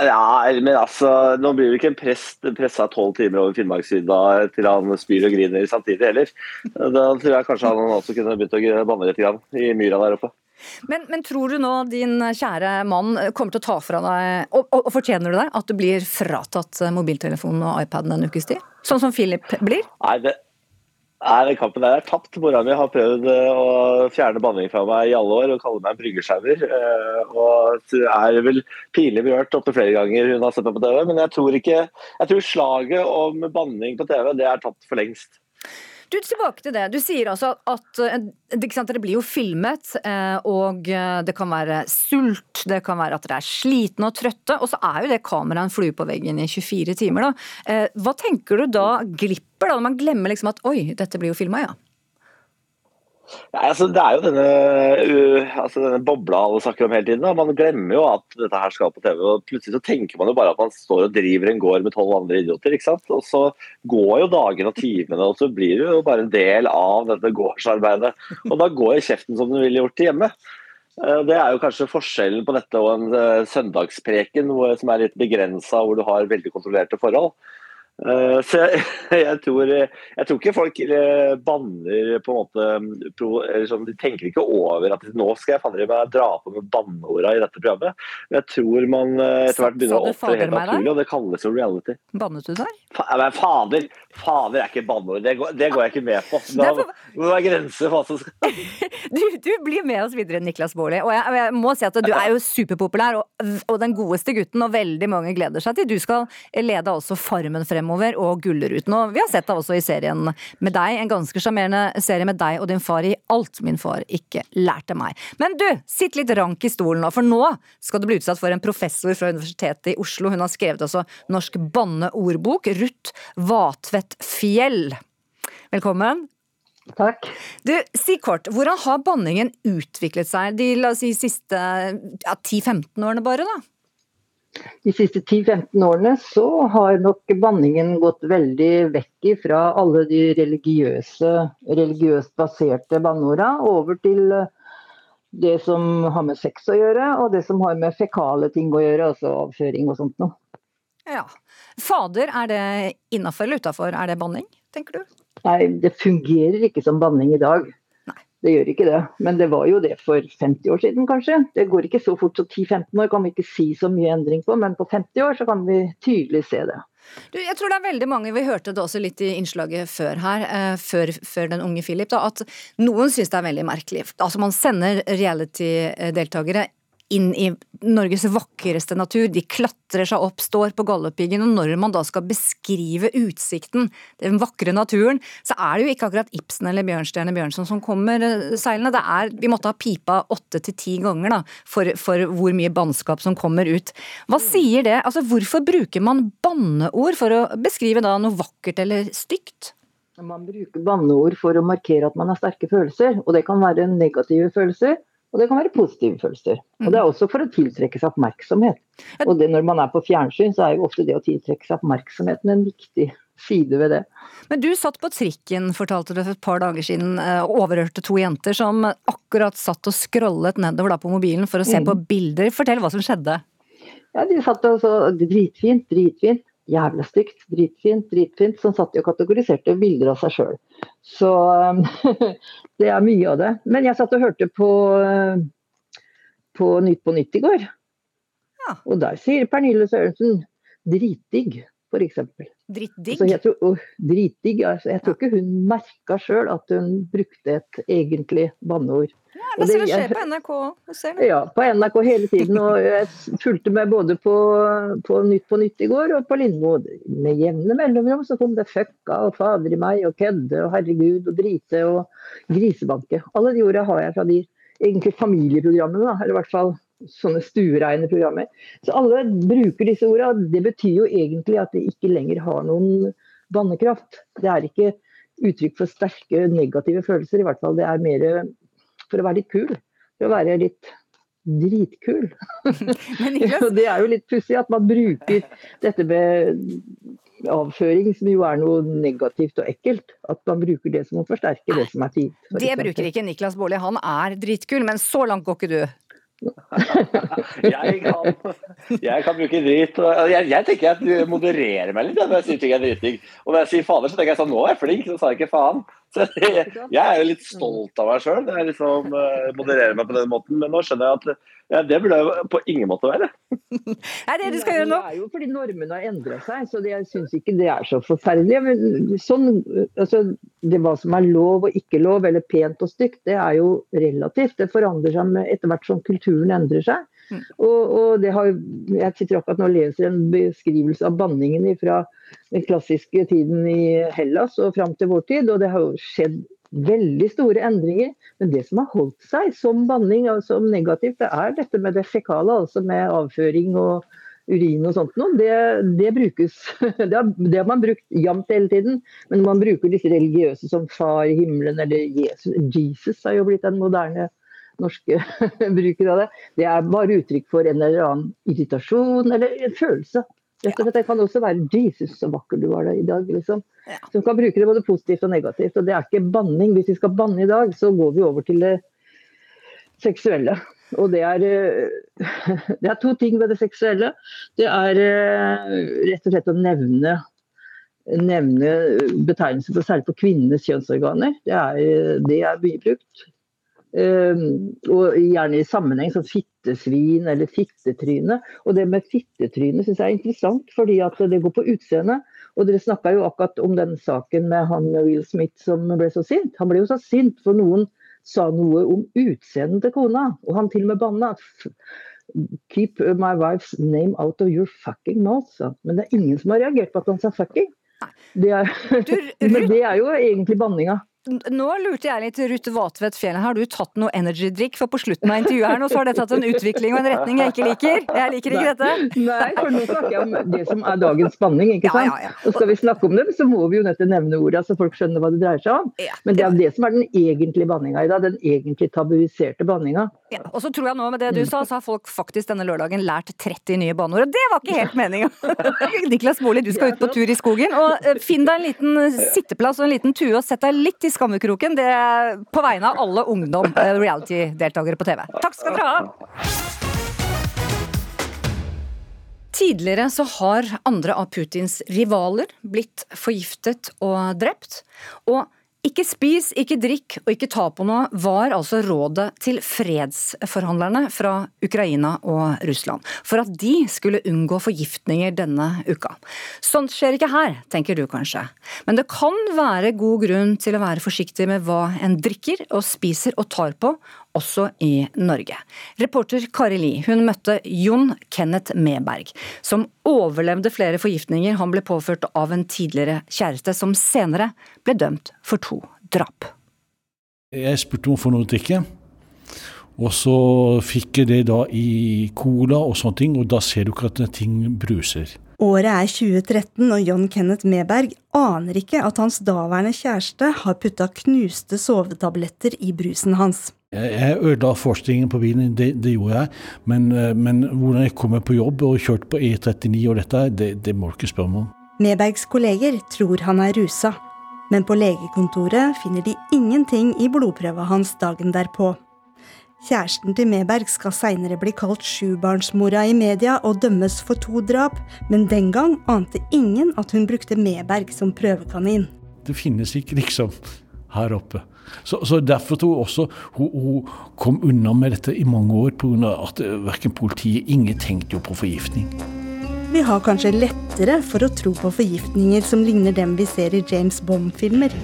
ja, men altså, Nå blir jo ikke en prest pressa tolv timer over Finnmarksvidda til han spyr og griner samtidig heller. Da tror jeg kanskje han også kunne begynt å banne litt i myra der oppe. Men, men, tror du nå din kjære mann kommer til å ta fra deg, og, og, og fortjener du det, at du blir fratatt mobiltelefonen og iPaden en ukes tid? Sånn som Philip blir? Nei, det, nei, den kampen der er tapt. Mora mi har prøvd eh, å fjerne banning fra meg i alle år og kalle meg en bryggesjauer. Og og er vel pinlig berørt opptil flere ganger hun har sett meg på TV. Men jeg tror ikke Jeg tror slaget om banning på TV, det er tapt for lengst. Du, tilbake til det. Du sier altså at eh, det blir jo filmet, eh, og eh, det kan være sult, det kan være at dere er slitne og trøtte, og så er jo det kameraet en flue på veggen i 24 timer, da. Hva tenker du da glipper, da, når man glemmer liksom at oi, dette blir jo filma, ja? Nei, altså, det er jo denne, uh, altså, denne, bobla alle snakker om hele tiden. Da. Man glemmer jo at dette her skal på TV. og Plutselig så tenker man jo bare at man står og driver en gård med tolv andre idioter. ikke sant? Og Så går jo dagene og timene, og så blir du jo bare en del av dette gårdsarbeidet. Og da går kjeften som den ville gjort hjemme. Det er jo kanskje forskjellen på dette og en søndagspreken som er litt begrensa, hvor du har veldig kontrollerte forhold. Eh, så jeg, jeg, tror, jeg, tror, ikke folk eh, banner på en måte sånn, De tenker ikke over at nå skal jeg fader meg dra på med banneorda i dette programmet. Men jeg tror man eh, etter hvert begynner å opptre helt naturlig, og det kalles jo reality. Bannet du deg? Fa men fader! Fader er ikke banneord. Det, det, går jeg ikke med på. Da må det være grenser for hva som skal du, du, blir med oss videre, Niklas Baarli. Og jeg, jeg, må si at du er jo superpopulær og, og den godeste gutten, og veldig mange gleder seg til du skal lede også Farmen fremover fremover og Gullruten. Og vi har sett det også i serien med deg, en ganske sjarmerende serie med deg og din far i Alt min far ikke lærte meg. Men du, sitt litt rank i stolen nå, for nå skal du bli utsatt for en professor fra Universitetet i Oslo. Hun har skrevet også Norsk banneordbok, Ruth Vatvedt Fjell. Velkommen. Takk. Du, Si kort, hvordan har banningen utviklet seg de la oss si, siste ja, 10-15 årene bare? da? De siste 10-15 årene så har nok banningen gått veldig vekk fra alle de religiøse, religiøst baserte banneorda over til eh, det som har med sex å gjøre, og det som har med fekale ting å gjøre, altså avføring og sånt noe. Ja. Fader, er det innafor eller utafor? Er det banning, tenker du? Nei, det fungerer ikke som banning i dag. Det gjør ikke det. Men det var jo det for 50 år siden, kanskje. Det går ikke så fort, så 10-15 år kan vi ikke si så mye endring på, men på 50 år så kan vi tydelig se det. Du, jeg tror det er veldig mange, Vi hørte det også litt i innslaget før her, eh, før, før, den unge Philip, da, at noen syns det er veldig merkelig. Altså Man sender reality-deltakere inn i Norges vakreste natur. De klatrer seg opp, står på Galdhøpiggen, og når man da skal beskrive utsikten, den vakre naturen, så er det jo ikke akkurat Ibsen eller Bjørnstjerne Bjørnson som kommer eh, seilende. Det er, vi måtte ha pipa åtte til ti ganger da, for, for hvor mye bannskap som kommer ut. Hva sier det? Altså, Hvorfor bruker man banneord for å beskrive da noe vakkert eller stygt? Man bruker banneord for å markere at man har sterke følelser. Og det kan være negative følelser, og det kan være positive følelser. Og det er også for å tiltrekke seg oppmerksomhet. Og det, når man er på fjernsyn, så er jo ofte det å tiltrekke seg oppmerksomheten en viktig side ved det. Men du satt på trikken, fortalte du for et par dager siden, eh, og overhørte to jenter som akkurat satt og scrollet nedover da på mobilen for å se Mm. på bilder. Fortell hva som skjedde. Ja, de satt og så dritfint, dritfint, jævla stygt, dritfint, dritfint. Som satt og kategoriserte bilder av seg sjøl. Så um, det er mye av det. Men jeg satt og hørte på, uh, på Nytt på Nytt i går. Og der sier Pernille Sørensen dritdigg, f.eks. Drittdigg? Altså, jeg tror, oh, dritdigg, altså, jeg tror ikke hun merka sjøl at hun brukte et egentlig banneord. Ja, det- det skjer på NRK. òg. ja, på NRK hele tiden. Og jeg fulgte med både på, på Nytt på Nytt i går og på Lindmo. Med jevne mellomrom så kom det fucka og fader i meg og kødde og herregud og drite og grisebanke. Alle de ordene har jeg fra de egentlig familieprogrammene, da, eller i hvert fall sånne stuereine programmer. Så alle bruker disse ordene. Det betyr jo egentlig at de ikke lenger har noen bannekraft. Det er ikke uttrykk for sterke negative følelser, i hvert fall. Det er mer for å være litt kul. For å være litt dritkul. Det er jo litt pussig at man bruker dette med avføring, som jo er noe negativt og ekkelt. At man bruker det som å forsterke det som er fint. Det bruker ikke Niklas Baarli. Han er dritkul, men så langt går ikke du. Jeg kan, jeg kan bruke drit. Jeg, jeg tenker du modererer meg litt når jeg sier ting er dritdigg. Og når jeg sier fader, så tenker jeg sånn Nå er jeg flink, så sa jeg ikke faen. Så jeg, jeg er jo litt stolt av meg sjøl. Jeg liksom uh, modererer meg på den måten. Men nå skjønner jeg at ja, det burde jeg på ingen måte være. Det er det du skal gjøre nå. Det er jo fordi normene har endra seg, så jeg syns ikke det er så forferdelig. Men sånn, altså, det Hva som er lov og ikke lov, eller pent og stygt, det er jo relativt. Det forandrer seg med, etter hvert som kulturen endrer seg. Og, og det har, jeg sitter akkurat nå og leser en beskrivelse av banningen fra den klassiske tiden i Hellas og fram til vår tid. Og det har jo skjedd veldig store endringer. Men det som har holdt seg som banning, og som negativt, det er dette med det fekale, altså med avføring og urin og sånt noe. Det, det brukes det har, det har man brukt jevnt hele tiden. Men man bruker disse religiøse som far i himmelen eller Jesus, Jesus har jo blitt den moderne norske bruker av det. Det er bare uttrykk for en eller annen irritasjon eller en følelse. Rett og slett, Det kan også være 'Jesus, så vakker du var i dag'. liksom. Så man kan bruke det både positivt og negativt. Og det er ikke banning. Hvis vi skal banne i dag, så går vi over til det seksuelle. Og det er, eh, det er to ting ved det seksuelle. Det er eh, rett og slett å nevne nevne betegnelser på, særlig på kvinnenes kjønnsorganer. Det er, det er mye brukt. Um, og gjerne i sammenheng som fittesvin eller fittetryne. Og det med fittetryne syns jeg er interessant, fordi at det går på utseendet. Og dere snakka jo akkurat om den saken med han Will Smith som ble så sint. Han ble jo så sint for noen sa noe om utseendet til kona, og han til og med banna. Keep my wife's name out of your fucking mouth, sa. Men det er ingen som har reagert på at han sa fucking. Det er, men det er jo egentlig banninga. Nå lurte jeg litt, Ruth Vatvedt Fjellen, har du tatt noe energy-drikk? For på slutten av intervjuet her nå så har det tatt en utvikling og en retning jeg ikke liker. Jeg liker ikke dette. Nei, for nå snakker jeg om det som er dagens spanning, ikke sant. ja, ja. ja. Og skal vi snakke om det, så må vi jo nødt til å nevne orda, så folk skjønner hva det dreier seg om. Men det er det som er den egentlige banninga i dag. Den egentlig tabuiserte banninga. Ja, og så tror jeg nå med det du sa, så har folk faktisk denne lørdagen lært 30 nye banneord. Og det var ikke helt meninga! Niklas Baarli, du skal ut på tur i skogen. Og eh, finn deg en liten sitteplass og en liten tue og sett deg litt i skammekroken. Det er på vegne av alle ungdom eh, reality-deltakere på TV. Takk skal dere ha! Tidligere så har andre av Putins rivaler blitt forgiftet og drept. Og ikke spis, ikke drikk og ikke ta på noe var altså rådet til fredsforhandlerne fra Ukraina og Russland. For at de skulle unngå forgiftninger denne uka. Sånt skjer ikke her, tenker du kanskje. Men det kan være god grunn til å være forsiktig med hva en drikker og spiser og tar på, også i Norge. Reporter Kari Li hun møtte Jon Kenneth Meberg, som overlevde flere forgiftninger han ble påført av en tidligere kjæreste, som senere ble dømt for to drap. Jeg spurte om å få noe å drikke. Og så fikk jeg det da i cola og sånne ting, og da ser du ikke at ting bruser. Året er 2013, og John Kenneth Meberg aner ikke at hans daværende kjæreste har putta knuste sovetabletter i brusen hans. Jeg ødela forskningen på bilen, det, det gjorde jeg. Men, eh, men, hvordan jeg kommer på jobb og kjørte på E39 og dette, det, det må du ikke spørre meg om. Medbergs kolleger tror han er rusa, men på legekontoret finner de ingenting i blodprøva hans dagen derpå. Kjæresten til Meberg skal seinere bli kalt sjubarnsmora i media og dømmes for to drap, men den gang ante ingen at hun brukte Meberg som prøvekanin. Det finnes ikke liksom her oppe. Så, så Derfor tror jeg også hun, hun, kom unna med dette i mange år, pga. at verken politiet Ingen tenkte jo på forgiftning. Vi har kanskje lettere for å tro på forgiftninger som ligner dem vi ser i James Bond-filmer.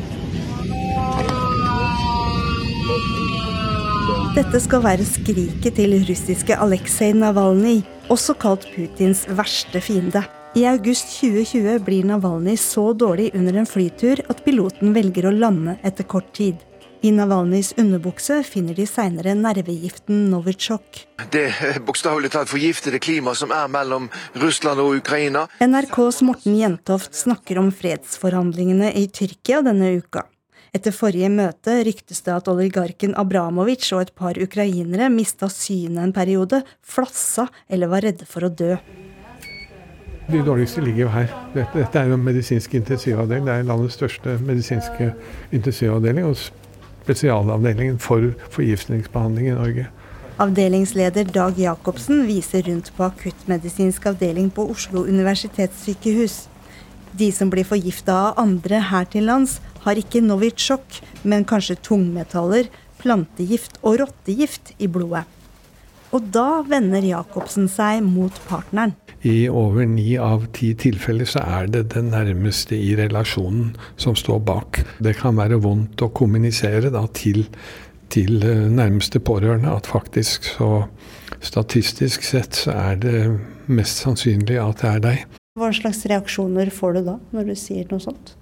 Dette skal være skriket til russiske Aleksej Navalnyj, også kalt Putins verste fiende. I august 2020 blir Navalnyj så dårlig under en flytur at piloten velger å lande etter kort tid. I Navalnyjs underbukse finner de seinere nervegiften Novichok. Det bokstavelig talt forgiftede klimaet som er mellom Russland og Ukraina. NRKs Morten Jentoft snakker om fredsforhandlingene i Tyrkia denne uka. Etter forrige møte ryktes det at oligarken Abramovic og et par ukrainere mista synet en periode, flassa eller var redde for å dø. De dårligste ligger jo her. Dette, dette er jo en medisinsk intensivavdeling. Det er landets største medisinske intensivavdeling og spesialavdelingen for forgiftningsbehandling i Norge. Avdelingsleder Dag Jacobsen viser rundt på akuttmedisinsk avdeling på Oslo universitetssykehus. De som blir forgifta av andre her til lands, har ikke Novitsjok, men kanskje tungmetaller, plantegift og rottegift i blodet. Og da vender Jacobsen seg mot partneren. I over ni av ti tilfeller så er det det nærmeste i relasjonen som står bak. Det kan være vondt å kommunisere da, til, til eh, nærmeste pårørende at faktisk så statistisk sett så er det mest sannsynlig at det er deg. Hva slags reaksjoner får du da, når du sier noe sånt?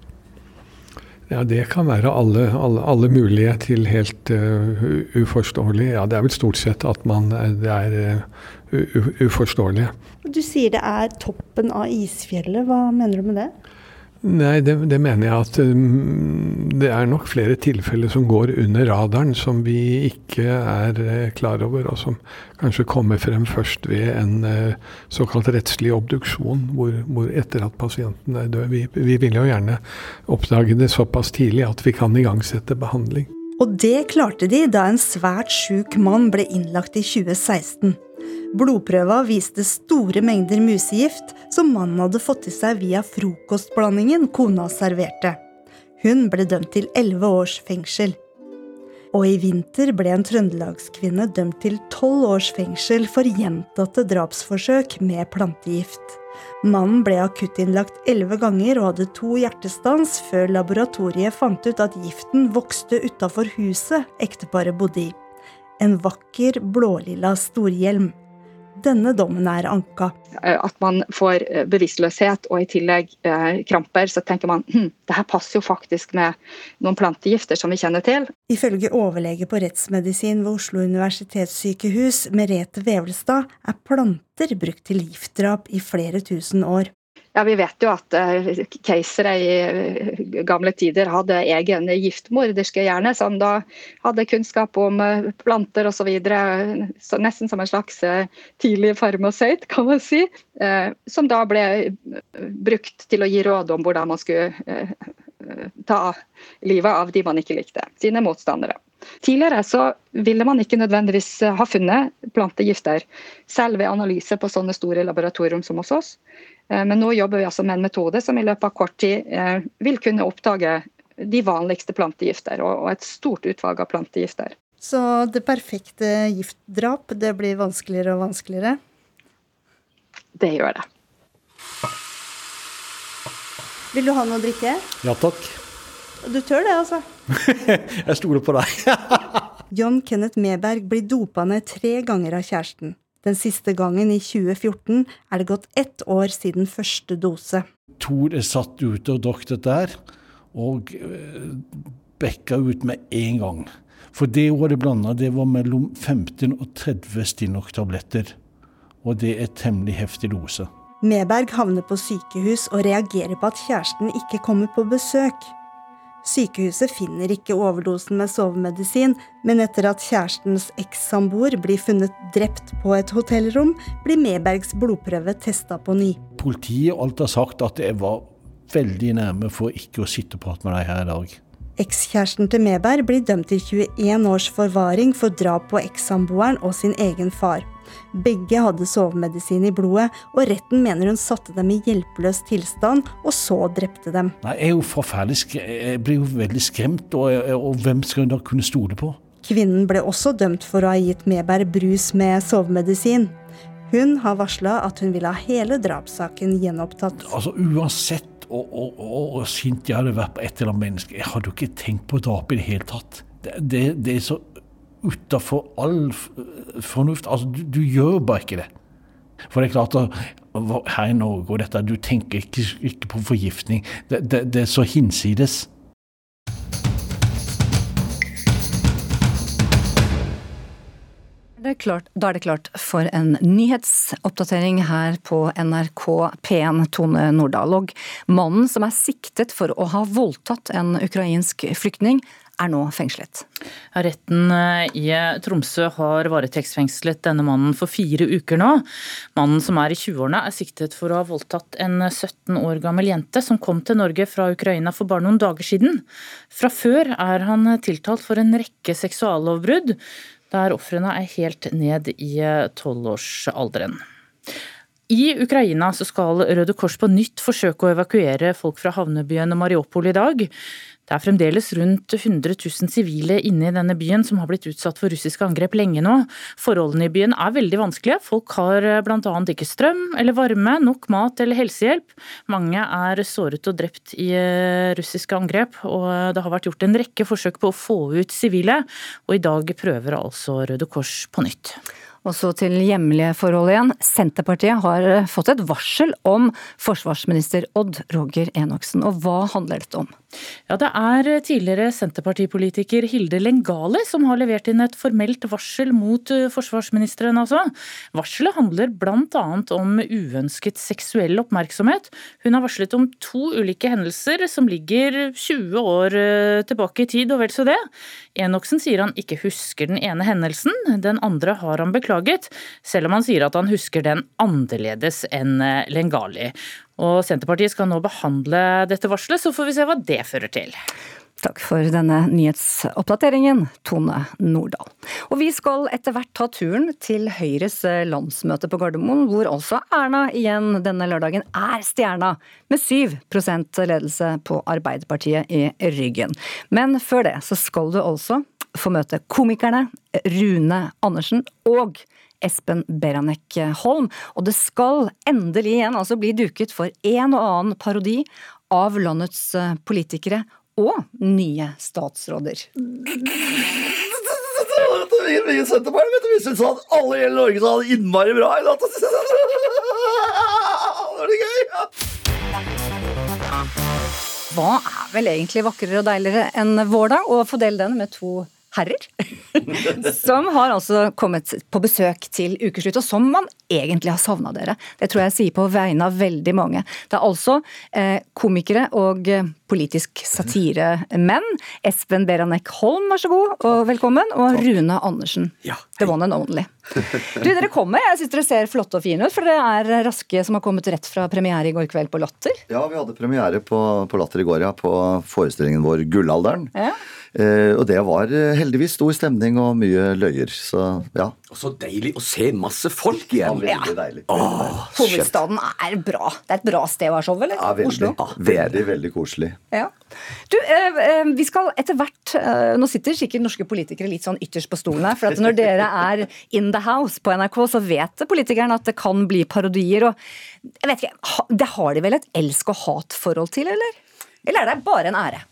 Ja, Det kan være alle, alle, alle mulige til helt uh, uforståelig. Ja, Det er vel stort sett at man det er uh, uforståelig. Du sier det er toppen av isfjellet. Hva mener du med det? Nei, det, det, mener jeg at um, det er nok flere tilfeller som går under radaren, som vi ikke er uh, klar over, og som kanskje kommer frem først ved en uh, såkalt rettslig obduksjon, hvor, hvor, etter at pasienten er død. Vi, vi vil jo gjerne oppdage det såpass tidlig at vi kan igangsette behandling. Og det klarte de da en svært sjuk mann ble innlagt i 2016. Blodprøva viste store mengder musegift som mannen hadde fått i seg via frokostblandingen kona serverte. Hun ble dømt til elleve års fengsel. Og i vinter ble en trøndelagskvinne dømt til tolv års fengsel for gjentatte drapsforsøk med plantegift. Mannen ble akuttinnlagt elleve ganger og hadde to hjertestans før laboratoriet fant ut at giften vokste utafor huset ekteparet bodde i. En vakker blålilla storhjelm. Denne dommen er anka. Eh, at man får eh, bevisstløshet og i tillegg eh, kramper, så tenker man hm, det her passer jo faktisk med noen plantegifter som vi kjenner til. Ifølge overlege på rettsmedisin ved Oslo universitetssykehus, Merete Vevelstad, er planter brukt til giftdrap i flere tusen år. Ja, Vi vet jo at uh, keisere i uh, gamle tider hadde egen giftmorderske hjerne, som da hadde kunnskap om uh, planter osv. Nesten som en slags tidlig farmasøyt, kan man si. som da ble brukt til å gi råd om hvordan man skulle ta livet av de man ikke likte, sine motstandere. Tidligere så ville man ikke nødvendigvis ha funnet plantegifter, selv ved analyse på sånne store laboratorium som hos oss. Eh, men nå jobber vi altså med en metode som i løpet av kort tid eh, vil kunne oppdage de vanligste plantegifter, og et stort utvalg av plantegifter. Så det perfekte giftdrap, det blir vanskeligere og vanskeligere? Det gjør det. Vil du ha noe å drikke? Ja takk. Du tør det, altså? Jeg stoler på deg. John Kenneth Meberg blir dopa ned tre ganger av kjæresten. Den siste gangen, i 2014, er det gått ett år siden første dose. Tor er satt ute og drakk dette der, og eh, bekka ut med en gang. For det hadde blanda, det var mellom 15 og 30 Stinnock-tabletter. Og det er temmelig heftig dose. Meberg havner på sykehus og reagerer på at kjæresten ikke kommer på besøk. Sykehuset finner ikke overdosen med sovemedisin, men etter at kjærestens ekssamboer blir funnet drept på et hotellrom, blir Mebergs blodprøve testa på ny. Politiet og alt har sagt at jeg var veldig nærme for ikke å sitte og prate med deg her i dag. Ekskjæresten til Meberg blir dømt til 21 års forvaring for drap på ekssamboeren og sin egen far. Begge hadde sovemedisin i blodet, og retten mener hun satte dem i hjelpeløs tilstand, og så drepte dem. Nei, Jeg er jo forferdelig Jeg blir jo veldig skremt, og, og hvem skal hun da kunne stole på? Kvinnen ble også dømt for å ha gitt Meberg brus med sovemedisin. Hun har varsla at hun vil ha hele drapssaken gjenopptatt. Altså Uansett hvor sint jeg hadde vært på et eller annet menneske, jeg hadde jo ikke tenkt på drap i det hele tatt. Det, det, det er så utafor all fornuft. Altså, du, du gjør bare ikke det. For det er klart at her i Norge og dette, du tenker ikke, ikke på forgiftning. Det, det, det er så hinsides. Klart, da er det klart for en nyhetsoppdatering her på NRK P1 Tone Nordahl. Og mannen som er siktet for å ha voldtatt en ukrainsk flyktning, er nå fengslet. Retten eh, i Tromsø har varetektsfengslet denne mannen for fire uker nå. Mannen som er i 20-årene er siktet for å ha voldtatt en 17 år gammel jente som kom til Norge fra Ukraina for bare noen dager siden. Fra før er han tiltalt for en rekke seksuallovbrudd, der ofrene er helt ned i tolvårsalderen. I Ukraina skal Røde Kors på nytt forsøke å evakuere folk fra havnebyen Mariupol i dag. Det er fremdeles rundt 100 000 sivile inne i denne byen som har blitt utsatt for russiske angrep lenge nå. Forholdene i byen er veldig vanskelige. Folk har bl.a. ikke strøm eller varme, nok mat eller helsehjelp. Mange er såret og drept i eh, russiske angrep, og det har vært gjort en rekke forsøk på å få ut sivile. Og i dag prøver altså Røde Kors på nytt. Og så til hjemlige forhold igjen. Senterpartiet har fått et varsel om forsvarsminister Odd Roger Enoksen. Og hva handler dette om? Ja, Det er tidligere Senterpartipolitiker Hilde Lengali som har levert inn et formelt varsel mot eh, forsvarsministeren. altså. Varselet handler bl.a. om uønsket seksuell oppmerksomhet. Hun har varslet om to ulike hendelser som ligger 20 år eh, tilbake i tid, og vel så det. Enoksen sier han ikke husker den ene hendelsen, den andre har han beklaget, selv om han sier at han husker den annerledes enn eh, Lengali. Og Senterpartiet skal nå behandle dette varselet, så får vi se hva det fører til. Takk for denne nyhetsoppdateringen, Tone Nordahl. Og vi skal etter hvert ta turen til Høyres landsmøte på Gardermoen, hvor altså Erna igjen denne lørdagen er stjerna, med 7% ledelse på Arbeiderpartiet i ryggen. Men før det så skal du altså få møte komikerne Rune Andersen og Espen Beranek Holm. Og det skal endelig igjen altså bli duket for en og annen parodi av landets politikere og nye statsråder. Vi i Senterpartiet vi syntes at alle i hele Norge sa hadde innmari bra i natt. Det var det gøy. Hva er vel egentlig vakrere og deiligere enn vår dag, og fordele den med to herrer? som har altså kommet på besøk til ukeslutt, og som man egentlig har savna dere. Det tror jeg sier på vegne av veldig mange. Det er altså eh, komikere og eh, politisk satiremenn. Espen Beranek Holm, vær så god, og velkommen. Og Rune Andersen. The one and only. Du, dere kommer. Jeg syns dere ser flotte og fine ut, for dere er raske som har kommet rett fra premiere i går kveld på Latter. Ja, vi hadde premiere på, på Latter i går, ja. På forestillingen vår Gullalderen. Ja. Eh, og det var eh, heldigvis stor stemning og mye løyer. Så ja. Og så deilig å se masse folk igjen. Ja, veldig deilig. Åh, Hovedstaden er bra. Det er et bra sted å ha show, eller? Ja, veldig, Oslo. veldig, veldig koselig. Ja. Du, eh, vi skal etter hvert eh, Nå sitter sikkert norske politikere litt sånn ytterst på stolen her. For at når dere er in the house på NRK, så vet politikerne at det kan bli parodier. Og jeg vet ikke, Det har de vel et elsk og hat-forhold til, eller? Eller er det bare en ære?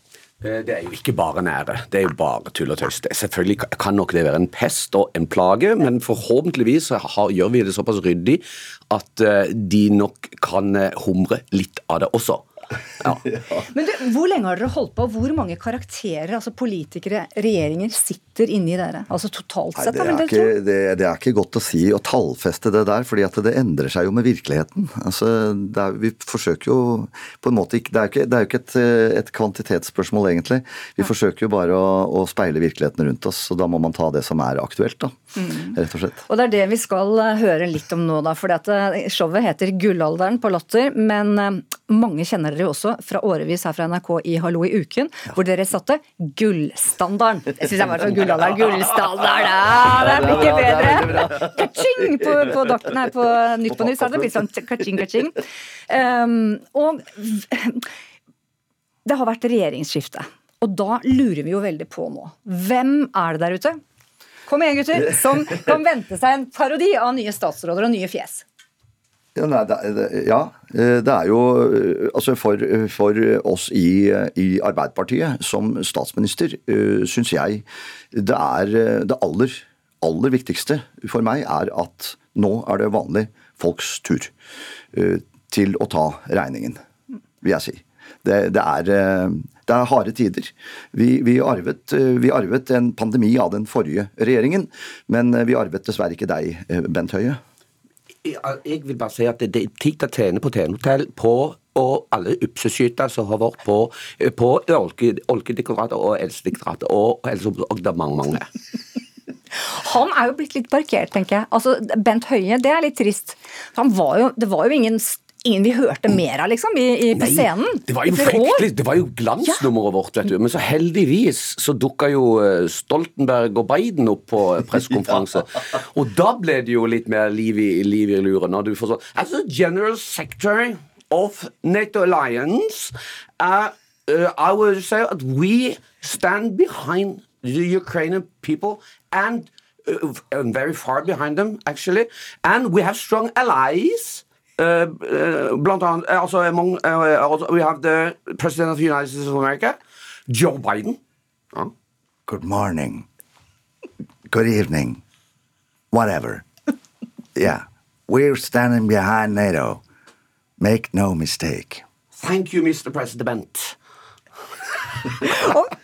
Eh, Det er jo ikke bare nære, det er jo bare tull og tøys. Selvfølgelig kan nok det være en pest og en plage, men forhåpentligvis har, gjør vi det såpass ryddig at eh, de nok kan eh, humre litt av det også. Men du, Hvor lenge har dere holdt på? Hvor mange karakterer, altså politikere, regjeringer, sitter inni dere? Altså totalt Nei, sett, det, er ikke, det, det er ikke godt å si å tallfeste det der, fordi at det endrer seg jo med virkeligheten. Altså, det er, vi forsøker jo på en måte ikke Det er jo ikke, det er jo ikke et, eh, et kvantitetsspørsmål, egentlig. Vi forsøker jo bare å, å speile virkeligheten rundt oss, og da må man ta det som er aktuelt, da. Mm. Rett og slett. Og det er det vi skal eh, høre litt om nå, da. For showet heter Gullalderen på Latter. Men eh, mange kjenner dere jo også fra årevis her fra NRK i Hallo i uken, hvor dere satte gullstandarden. Jeg syns jeg var sånn gullalderen, gullstandard, ja, det blir ikke bedre! Kaching på, på, dokten her på Nytt på Nytt, så hadde det blitt sånn kaching, kaching. Um, og det har vært regjeringsskifte. Og da lurer vi jo veldig på nå. Hvem er det der ute? Kom igjen, gutter! Som kan vente seg en parodi av nye statsråder og nye fjes. Ja, nei, det, ja, eh, det er jo eh, Altså for, for oss i, i Arbeiderpartiet som statsminister, syns jeg det er eh, det aller, aller viktigste for meg er at nå er det vanlig folks tur eh, til å ta regningen, vil jeg si. Det, det, er, eh, det er harde tider. Vi, vi, arvet, eh, vi arvet en pandemi av den forrige regjeringen, men eh, vi arvet dessverre ikke deg, eh, Bent Høie. Jeg vil bare si at det er tid til å tjene på TN-hotell på og alle upseskyter som har vært på, på Olke- Oljedirektoratet og Elsedekoratet og og det er mange, mange. Han er jo blitt litt parkert, tenker jeg. Altså, Bent Høie, det er litt trist. Var jo, det var jo ingen, ingen vi hørte mer av, liksom, i, i, på Nei, scenen. Det var jo fryktelig, det var jo glansnummeret vårt, vet du. Men så heldigvis så dukka jo eh, Stoltenberg og Biden opp på pressekonferanse. Og da ble det jo litt mer liv i, liv i luren. Når du får sånn Altså, General Secretary of NATO Alliance uh, uh, I would say that we stand behind the Ukrainian people and uh, and very far behind them, actually. And we have strong allies. Uh, blant annet, uh, altså, among, uh, also we have the President of the United States of America, Joe Biden. Uh. Good morning. Good evening. Whatever. yeah. We're standing behind NATO. Make no mistake. Thank you, Mr. President.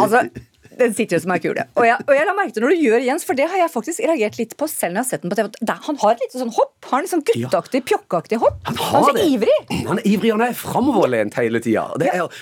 Altså, den sitter jo som ei kule. Og jeg, og jeg la merke til når du gjør Jens, for det har jeg faktisk reagert litt på selv når jeg har sett den på TV. Han har et lite sånn hopp. Har en sånn gutteaktig, pjokkaktig hopp. Han, er så ivrig. Han er ivrig, han er framoverlent hele tida.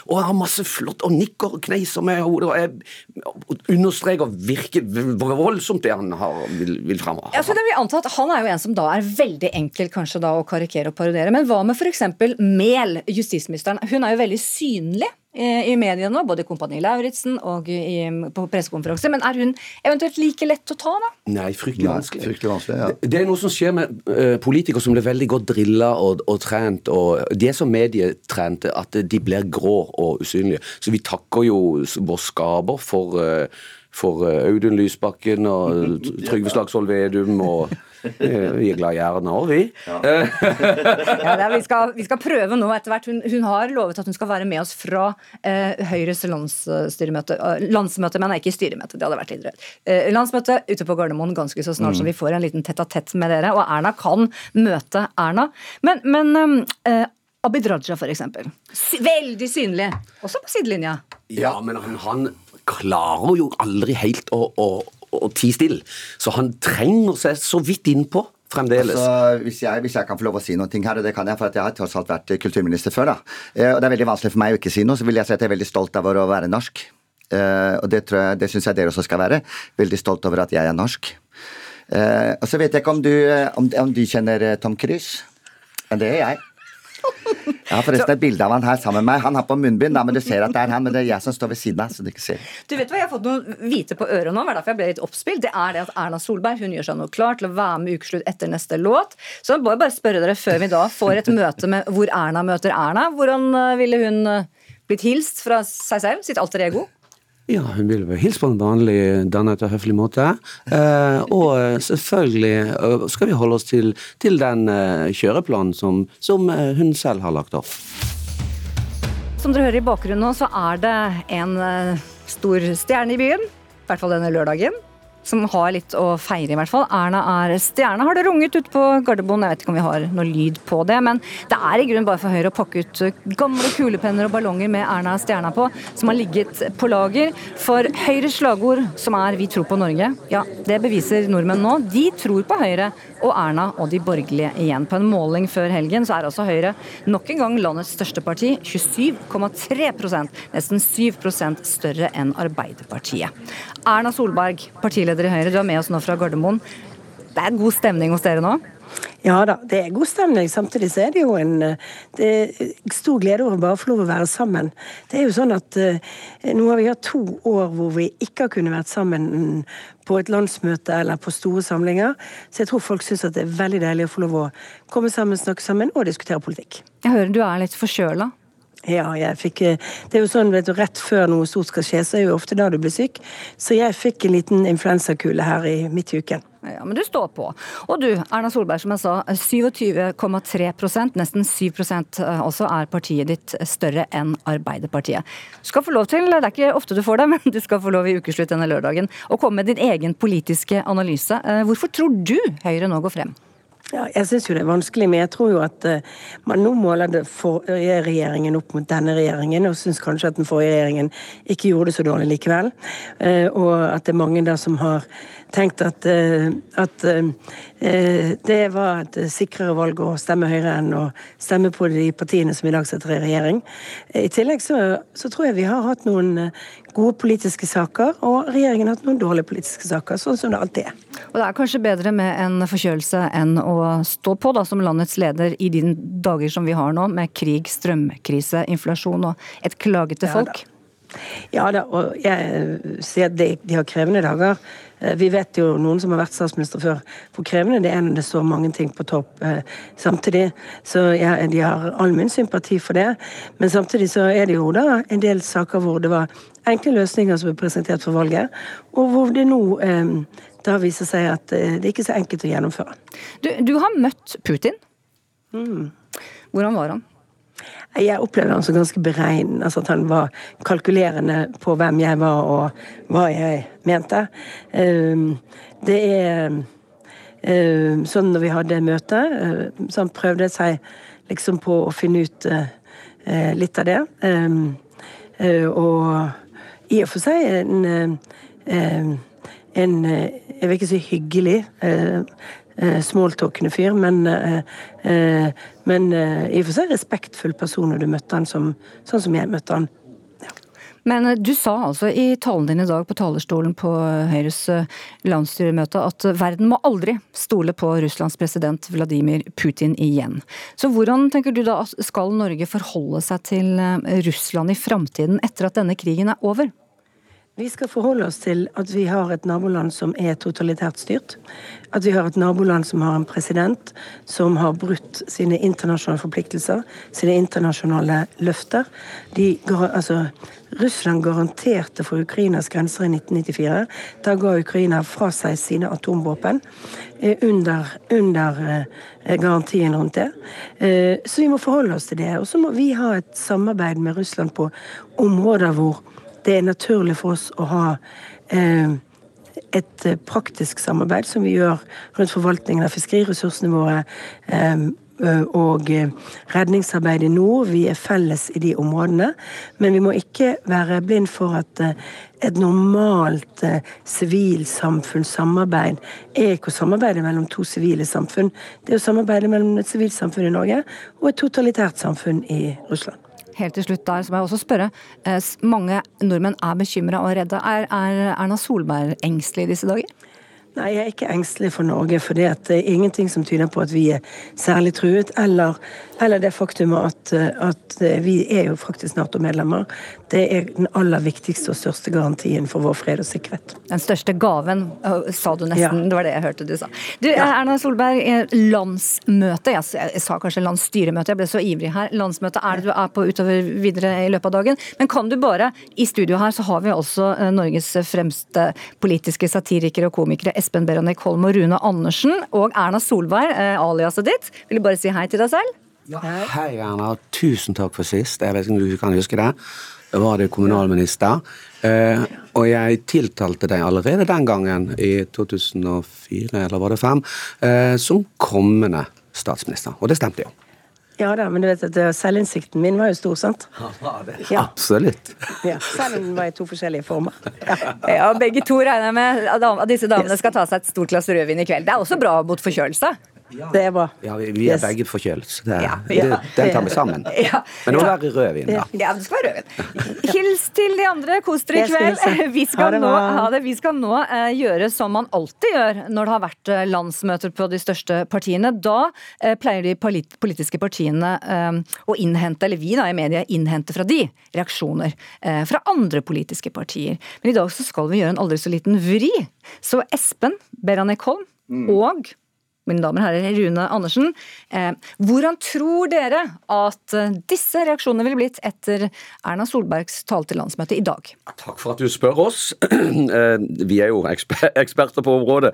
Og han har masse flott og nikker og kneiser med hodet. Og jeg understreker virker voldsomt det han har, vil, vil framover. Ja, så det vil anta at Han er jo en som da er veldig enkel kanskje da å karikere og parodiere. Men hva med f.eks. Mehl, justisministeren? Hun er jo veldig synlig i media nå, både i Kompani Lauritzen og i, på pressekonferanse. Men er hun eventuelt like lett å ta, da? Nei, fryktelig vanskelig. Fryktelig vanskelig, ja. Det- Det er noe som skjer med uh, politikere som blir veldig godt drilla og, og trent. og De er så medietrente at de blir grå og usynlige. Så vi takker jo vår skaper for, uh, for uh, Audun Lysbakken og Trygve Slagsvold Vedum. og eh, Vi er glad i Erna òg, vi. Ja. Ja, er, vi, skal, vi skal prøve nå etter hvert. Hun, hun har lovet at hun skal være med oss fra eh, Høyres landsstyremøte. eh, landsmøte, men ikke styremøte. Det hadde vært litt rødt. Eh, landsmøte ute på Gardermoen ganske så snart, Mm. vi får en liten tett-a-tett med dere. Og Erna kan møte Erna. Men, men eh, Abid Raja, for eksempel. Veldig synlig. Også på sidelinja. Ja, men han, han klarer jo aldri helt å, å, å ti stille. Så han trenger seg så vidt innpå fremdeles. Altså, hvis, jeg, hvis jeg kan få lov å si noe her, og det kan jeg, for jeg har tross alt vært kulturminister før, da. Eh, og det er veldig vanskelig for meg å ikke si noe, så vil jeg si at jeg er veldig stolt av å være norsk. Eh, og det, tror jeg, det syns jeg dere også skal være. Veldig stolt over at jeg er norsk. Eh, og så vet jeg ikke om du, eh, om, om du kjenner eh, Tom Cruise. Men det er jeg. Jeg har forresten et bilde av han her sammen med meg. Han har på munnbind, da, men du ser at det er han, men det er jeg som står ved siden av. så du ikke ser. Du vet hva, Jeg har fått noe hvite på øret nå, det derfor jeg ble litt oppspilt. Det er det at Erna Solberg hun gjør seg noe klar til å være med ukeslutt etter neste låt. Så jeg må bare spørre dere før vi da får et møte med hvor Erna møter Erna. Hvordan eh, ville hun eh, blitt hilst fra seg selv, sitt alter ego? Ja, hun vil vel hilse på en vanlig dannet og høflig måte. Eh, og eh, selvfølgelig eh, skal vi holde oss til, til den eh, kjøreplanen som, som hun selv har lagt opp. Som dere hører i bakgrunnen nå, så er det en stor stjerne i byen. I hvert fall denne lørdagen. Som har litt å feire, i hvert fall. Erna er stjerne, har det runget ut på Gardermoen. Jeg vet ikke om vi har noe lyd på det, men det er i grunnen bare for Høyre å pakke ut gamle kulepenner og ballonger med Erna stjerna på, som har ligget på lager. For Høyres slagord, som er 'Vi tror på Norge', ja, det beviser nordmenn nå. De tror på Høyre og Erna og de borgerlige igjen. På en måling før helgen så er altså Høyre nok en gang landets største parti. 27,3% nesten 7% større enn Arbeiderpartiet. Erna Solberg, partileder i Høyre, du er med oss nå fra Gardermoen. Det er god stemning hos dere nå? Ja da, det er god stemning. Samtidig så er det jo en det stor glede over bare å få lov å være sammen. Det er jo sånn at uh, Nå har vi hatt to år hvor vi ikke har kunnet vært sammen på et landsmøte eller på store samlinger. Så jeg tror folk syns det er veldig deilig å få lov å komme sammen, snakke sammen og diskutere politikk. Jeg hører du er litt forkjøla? Ja, jeg fikk Det er jo sånn, vet du, rett før noe stort skal skje, så er jo ofte da du blir syk. Så jeg fikk en liten influensakule her i midt i uken. Ja, Men du står på. Og du, Erna Solberg, som jeg sa, 27,3% nesten 7 også er partiet ditt større enn Arbeiderpartiet. Du skal få lov til, det er ikke ofte du får det, men du skal få lov i ukeslutt denne lørdagen å komme med din egen politiske analyse. Hvorfor tror du Høyre nå går frem? Ja, jeg syns jo det er vanskelig, men jeg tror jo at uh, man nå måler den forrige regjeringen opp mot denne regjeringen, og syns kanskje at den forrige regjeringen ikke gjorde det så dårlig likevel. Uh, og at det er mange der som har tenkt at, uh, at det var et sikrere valg å stemme Høyre enn å stemme på de partiene som i dag sitter i regjering. I tillegg så, så tror jeg vi har hatt noen gode politiske saker, og regjeringen har hatt noen dårlige politiske saker, sånn som det alltid er. Og det er kanskje bedre med en forkjølelse enn å stå på da, som landets leder i de dager som vi har nå, med krig, strømkrise, inflasjon og et klagete folk? Ja da, og jeg sier at de, de har krevende dager. Eh, vi vet jo noen som har vært statsminister før, hvor krevende det er når det står mange ting på topp eh, samtidig. Så ja, de har all min sympati for det. Men samtidig så er det jo da en del saker hvor det var enkle løsninger som ble presentert for valget, og hvor det nå eh, da vist seg at det det ikke er så enkelt å gjennomføre. Du, du har møtt Putin. Mm. Hvordan var han? Jeg opplevde han som ganske beregnende. Altså at han var kalkulerende på hvem jeg var og hva jeg mente. Ehm, det er ehm, sånn når vi hadde møte, eh, så han prøvde seg liksom på å finne ut eh, litt av det. Ehm, eh, og i og for seg en, en Jeg vil ikke si hyggelig Eh, smalltalkende fyr, men, eh, eh, men i og for seg respektfull person når du møtte han som, sånn som jeg møtte han. Men du sa altså i talen din i dag på talerstolen på Høyres landsstyremøte at verden må aldri stole på Russlands president Vladimir Putin igjen. Så hvordan tenker du da skal Norge forholde seg til Russland i framtiden etter at denne krigen er over? Vi skal forholde oss til at vi har et naboland som er totalitært styrt. At vi har et naboland som har en president som har brutt sine internasjonale forpliktelser, sine internasjonale løfter. De, altså, Russland garanterte for Ukrainas grenser i 1994. Da ga Ukraina fra seg sine atomvåpen eh, under, under eh, garantien rundt det. Eh, så vi må forholde oss til det. Og så må vi ha et samarbeid med Russland på områder hvor det er naturlig for oss å ha eh, et eh, praktisk samarbeid som vi gjør rundt forvaltningen av fiskeriressursene våre. Eh, og redningsarbeid i nord. Vi er felles i de områdene. Men vi må ikke være blind for at et normalt sivilsamfunnssamarbeid er ikke å samarbeide mellom to sivile samfunn. Det er å samarbeide mellom et sivilsamfunn i Norge og et totalitært samfunn i Russland. Helt til slutt der, så må jeg også spørre. Eh, mange nordmenn er bekymra og redde. Er, er Erna Solberg engstelig i disse dager? Nei, jeg er ikke engstelig for Norge, for det er ingenting som tyder på at vi er særlig truet. Eller, eller det faktumet at, at, vi er jo faktisk Nato-medlemmer. Det er den aller viktigste og største garantien for vår fred og sikkerhet. Den største gaven, sa du nesten. Ja. Det var det jeg hørte du sa. Du. Erna Solberg, landsmøte. Jeg, jeg, sa kanskje landsstyremøte, jeg ble så ivrig her. Landsmøte er det du er på utover videre i løpet av dagen. Men kan du bare, i studio her så har vi også Norges fremste politiske satirikere og komikere Espen Beranek Holm og Rune Andersen og Erna Solberg, eh, aliaset ditt. Vil du bare si hei til deg selv? Hei, Erna. Tusen takk for sist. Jeg vet ikke om du kan huske det. Var det kommunalminister. Eh, og jeg tiltalte deg allerede den gangen, i 2004 eller var det 5, eh, som kommende statsminister. Og det stemte jo. Ja da, men du vet at selvinnsikten min var jo stor, sant? Ja. Absolutt. Ja, selv om den var i to forskjellige former. Ja, begge to regner jeg med at at disse damene skal ta seg et stort glass rødvin i kveld. Det er også bra mot forkjølelse. Det er bra. Ja, vi, vi er Yes. begge forkjølet, så det, Ja. det, den tar vi sammen. Ja. Men det må være rødvin, da. Ja, det skal være rødvin. Hils til de andre. Kos dere i kveld. Vi Ha skal det nå, ha det. Vi skal nå eh, gjøre som man alltid gjør når det har vært eh, landsmøter på de største partiene. Da eh, pleier de polit politiske partiene eh, å innhente, eller vi da i media, innhente fra de reaksjoner eh, fra andre politiske partier. Men i dag så skal vi gjøre en aldri så liten vri. Så Espen Beranek Holm og mine damer og herrer, Rune Andersen. Eh, hvordan tror dere at eh, disse reaksjonene ville blitt etter Erna Solbergs tale til landsmøtet i dag? Takk for at du spør oss. Eh, Vi er jo eksper eksperter på området.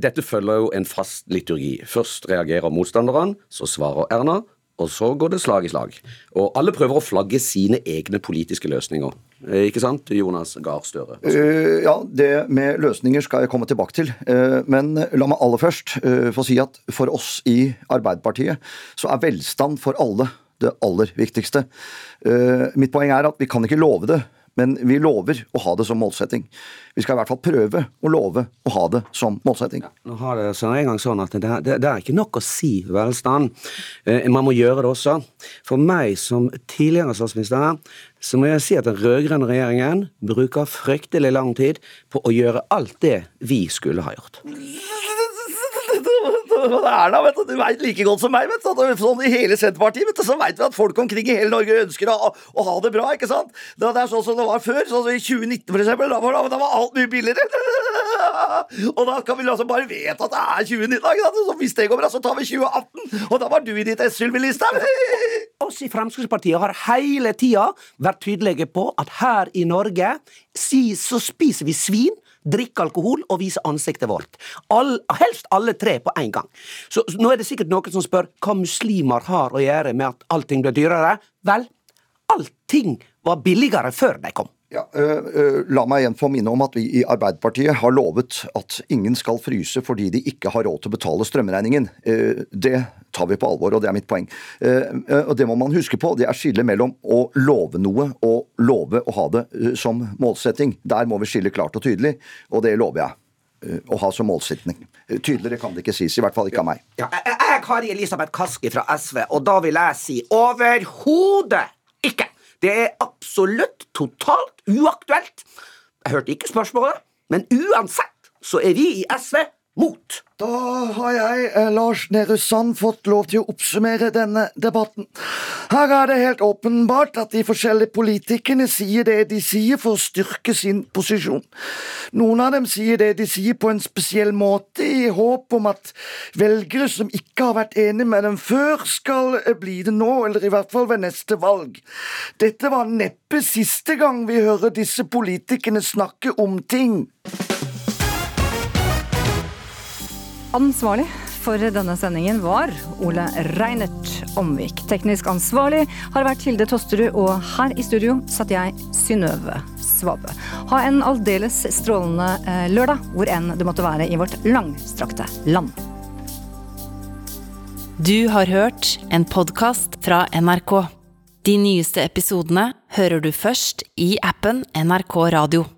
Dette følger jo en fast liturgi. Først reagerer motstanderne, så svarer Erna, og så går det slag i slag. Og alle prøver å flagge sine egne politiske løsninger. Eh, Ikke sant, Jonas Gahr Støre? Uh, ja, det med løsninger skal jeg komme tilbake til. Uh, men la meg aller først uh, få si at for oss i Arbeiderpartiet så er velstand for alle det aller viktigste. Mitt poeng er at vi kan ikke love det, men vi lover å ha det som målsetting. Vi skal i hvert fall prøve å love å ha det som målsetting. Nå har det så en gang sånn at det, det, det er ikke nok å si velstand. Eh, Man må gjøre det også. For meg som tidligere statsminister, så må jeg si at den rød-grønne regjeringen bruker fryktelig lang tid på å gjøre alt det vi skulle ha gjort. Erna, vet du, du veit like godt som meg, vet du, sånn i hele Senterpartiet, vet du, så veit vi at folk omkring i hele Norge ønsker å, å ha det bra, ikke sant? Det, det er sånn som det var før, sånn som i 2019 for eksempel, da var, da var alt mye billigere. Og da kan vi altså bare vite at det er 2019. Så hvis det går bra, så tar vi 2018, og da var du i ditt ess, Sylvi Listhaug. Oss i Fremskrittspartiet har hele tida vært tydelige på at her i Norge si, så spiser vi svin, drikker alkohol og vise ansiktet vårt. All, helst alle tre på en gang. Så, så nå er det sikkert noen som spør hva muslimer har å gjøre med at allting blir dyrere. Vel, allting var billigere før de kom. Ja, øh, øh, la meg igjen få minne om at vi i Arbeiderpartiet har lovet at ingen skal fryse fordi de ikke har råd til å betale strømregningen. Eh, det tar vi på alvor, og det er mitt poeng. Eh, eh, og Det må man huske på. Det er skillet mellom å love noe og love å ha det eh, som målsetting. Der må vi skille klart og tydelig, og det lover jeg. eh, Å ha som målsetting. Eh, Tydeligere kan det ikke sies, i hvert fall ikke av meg. Ja, jeg er Kari Elisabeth Kaski fra SV, og da vil jeg si overhodet ikke! Det er absolutt totalt uaktuelt. Jeg hørte ikke spørsmålet, men uansett så er vi i SV mot. Da har jeg, eh, Lars Nehru Sand, fått lov til å oppsummere denne debatten. Her er det helt åpenbart at de forskjellige politikerne sier det de sier for å styrke sin posisjon. Noen av dem sier det de sier på en spesiell måte, i håp om at velgere som ikke har vært enige med dem før, skal eh, bli det nå, eller i hvert fall ved neste valg. Dette var neppe siste gang vi hører disse politikerne snakke om ting. Ansvarlig for denne sendingen var Ole Reinert Omvik. Teknisk ansvarlig har vært Hilde Tosterud, og her i studio satt jeg, Synnøve Svabe. Ha en aldeles strålende eh, lørdag, hvor enn du måtte være i vårt langstrakte land. Du har hørt en podkast fra NRK. De nyeste episodene hører du først i appen NRK Radio.